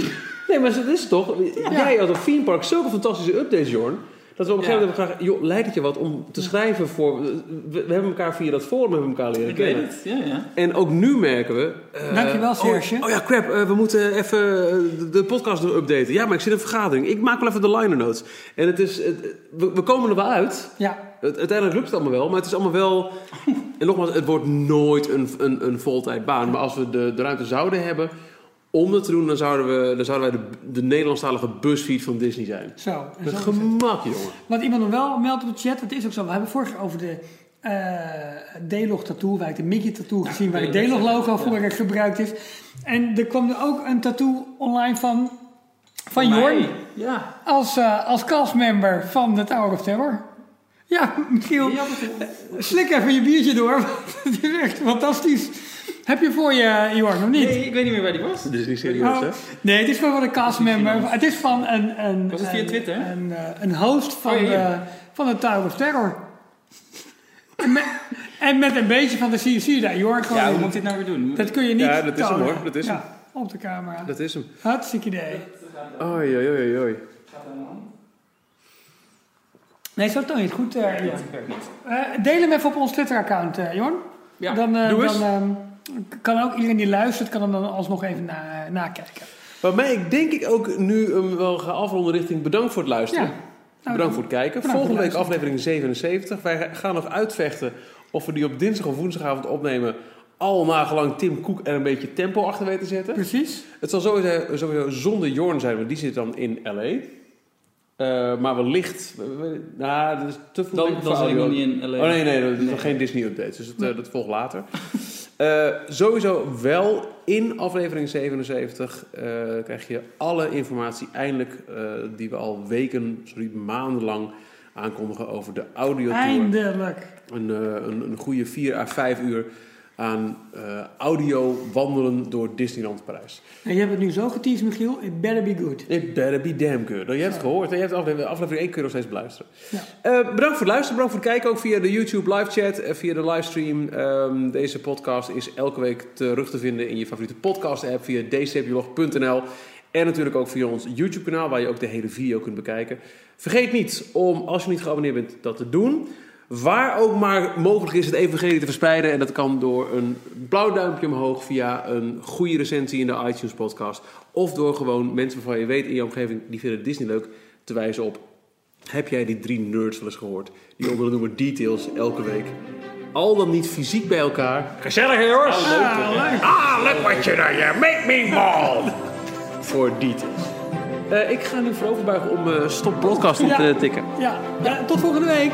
Nee, maar dat is toch... Jij had op Theme Park zulke fantastische updates, Jorn. Dat we op een gegeven moment hebben gevraagd, joh, lijkt het je wat om te schrijven voor... We, we hebben elkaar via dat forum hebben elkaar leren Ik weet kennen. het, ja, ja. En ook nu merken we... eh, Dankjewel, Serge. Oh, oh ja, crap, eh, we moeten even eh, de, de podcast nog updaten. Ja, maar ik zit in een vergadering. Ik maak wel even de liner notes. En het is... het- we, we komen er wel uit. Ja, uiteindelijk lukt het allemaal wel, maar het is allemaal wel... En nogmaals, het wordt nooit een, een, een voltijdbaan. Maar als we de, de ruimte zouden hebben om dat te doen... dan zouden, we, dan zouden wij de, de Nederlandstalige busfeed van Disney zijn. zo. Met zo het. gemak, jongen. Wat iemand nog wel meldt op de chat, dat is ook zo. We hebben vorig jaar over de eh D-Log tattoo, waar ik de Mickey tattoo gezien, waar het D-Log logo ja. vorig jaar gebruikt is. En er kwam er ook een tattoo online van, van Mij. Jorn Ja. als, eh als castmember van de Tower of Terror. Ja, Michiel, Ja, slik even je biertje door. want Het is echt fantastisch. Heb je voor je, Jorn, of niet? Nee, ik weet niet meer waar die was. Dit is niet serieus, Oh, hè? nee, het is van een castmember. Het is van een, een, Was het via een- Twitter? Een, eh, een host van, Oh, ja, ja. de, van de Tower of Terror. en, met, en met een beetje van de CC daar. Jorn, gewoon- Ja, hoe moet ik dit nou weer doen? dat kun je niet Ja, dat is hem, hoor. Dat is ja, Op de camera. Dat is hem. Hartstikke idee. Oei, oei, oei, oei. Nee, zo toon je het goed, eh Jorn. Eh, deel hem even op ons Twitter-account, eh Jorn. Ja, dan eh, doe eens. dan ehm, kan ook iedereen die luistert, kan hem dan alsnog even na, nakijken. Waarmee ik denk ik ook nu hem wel ga afronden richting bedankt voor het luisteren. Ja. Nou, bedankt voor het kijken. Volgende week aflevering 77. Wij gaan nog uitvechten of we die op dinsdag of woensdagavond opnemen. Al nagelang Tim Cook er een beetje tempo achter weten te zetten. Precies. Het zal sowieso, sowieso zonder Jorn zijn, want die zit dan in L.A. Eh, maar wellicht... we- we- Nou, dat is te veel Dan, dan zit ik nog niet in LA. Oh nee, nee, dat is Nee. nog geen Disney-update. Dus dat, eh, dat volgt later. Eh, sowieso wel in aflevering 77 eh, krijg je alle informatie eindelijk eh, die we al weken, sorry, maandenlang aankondigen over de audiotour. Eindelijk. Een, een, een goede 4 à 5 uur aan eh, audio wandelen door Disneyland Parijs. En je hebt het nu zo geteased, Michiel. It better be good. It better be damn good. Nou, je hebt het gehoord. Je hebt aflevering, aflevering 1 kun je nog steeds beluisteren. Ja. Eh, bedankt voor het luisteren. Bedankt voor het kijken. Ook via de YouTube live chat. eh, via de livestream. Ehm, deze podcast is elke week terug te vinden in je favoriete podcast app. Via dcplog.nl. En natuurlijk ook via ons YouTube kanaal. Waar je ook de hele video kunt bekijken. Vergeet niet om, als je niet geabonneerd bent, dat te doen. Waar ook maar mogelijk is het evangelie te verspreiden. En dat kan door een blauw duimpje omhoog via een goede recensie in de iTunes podcast. Of door gewoon mensen waarvan je weet in je omgeving, die vinden Disney leuk, te wijzen op. Heb jij die drie nerds wel eens gehoord? Die onder de noemer details elke week. Al dan niet fysiek bij elkaar. Gezellig hè jongens? Ah, look what you do, you make me bald. Voor details. Eh, ik ga nu vooroverbuigen om eh, stop broadcasting Ja. te tikken. Ja, ja, tot volgende week.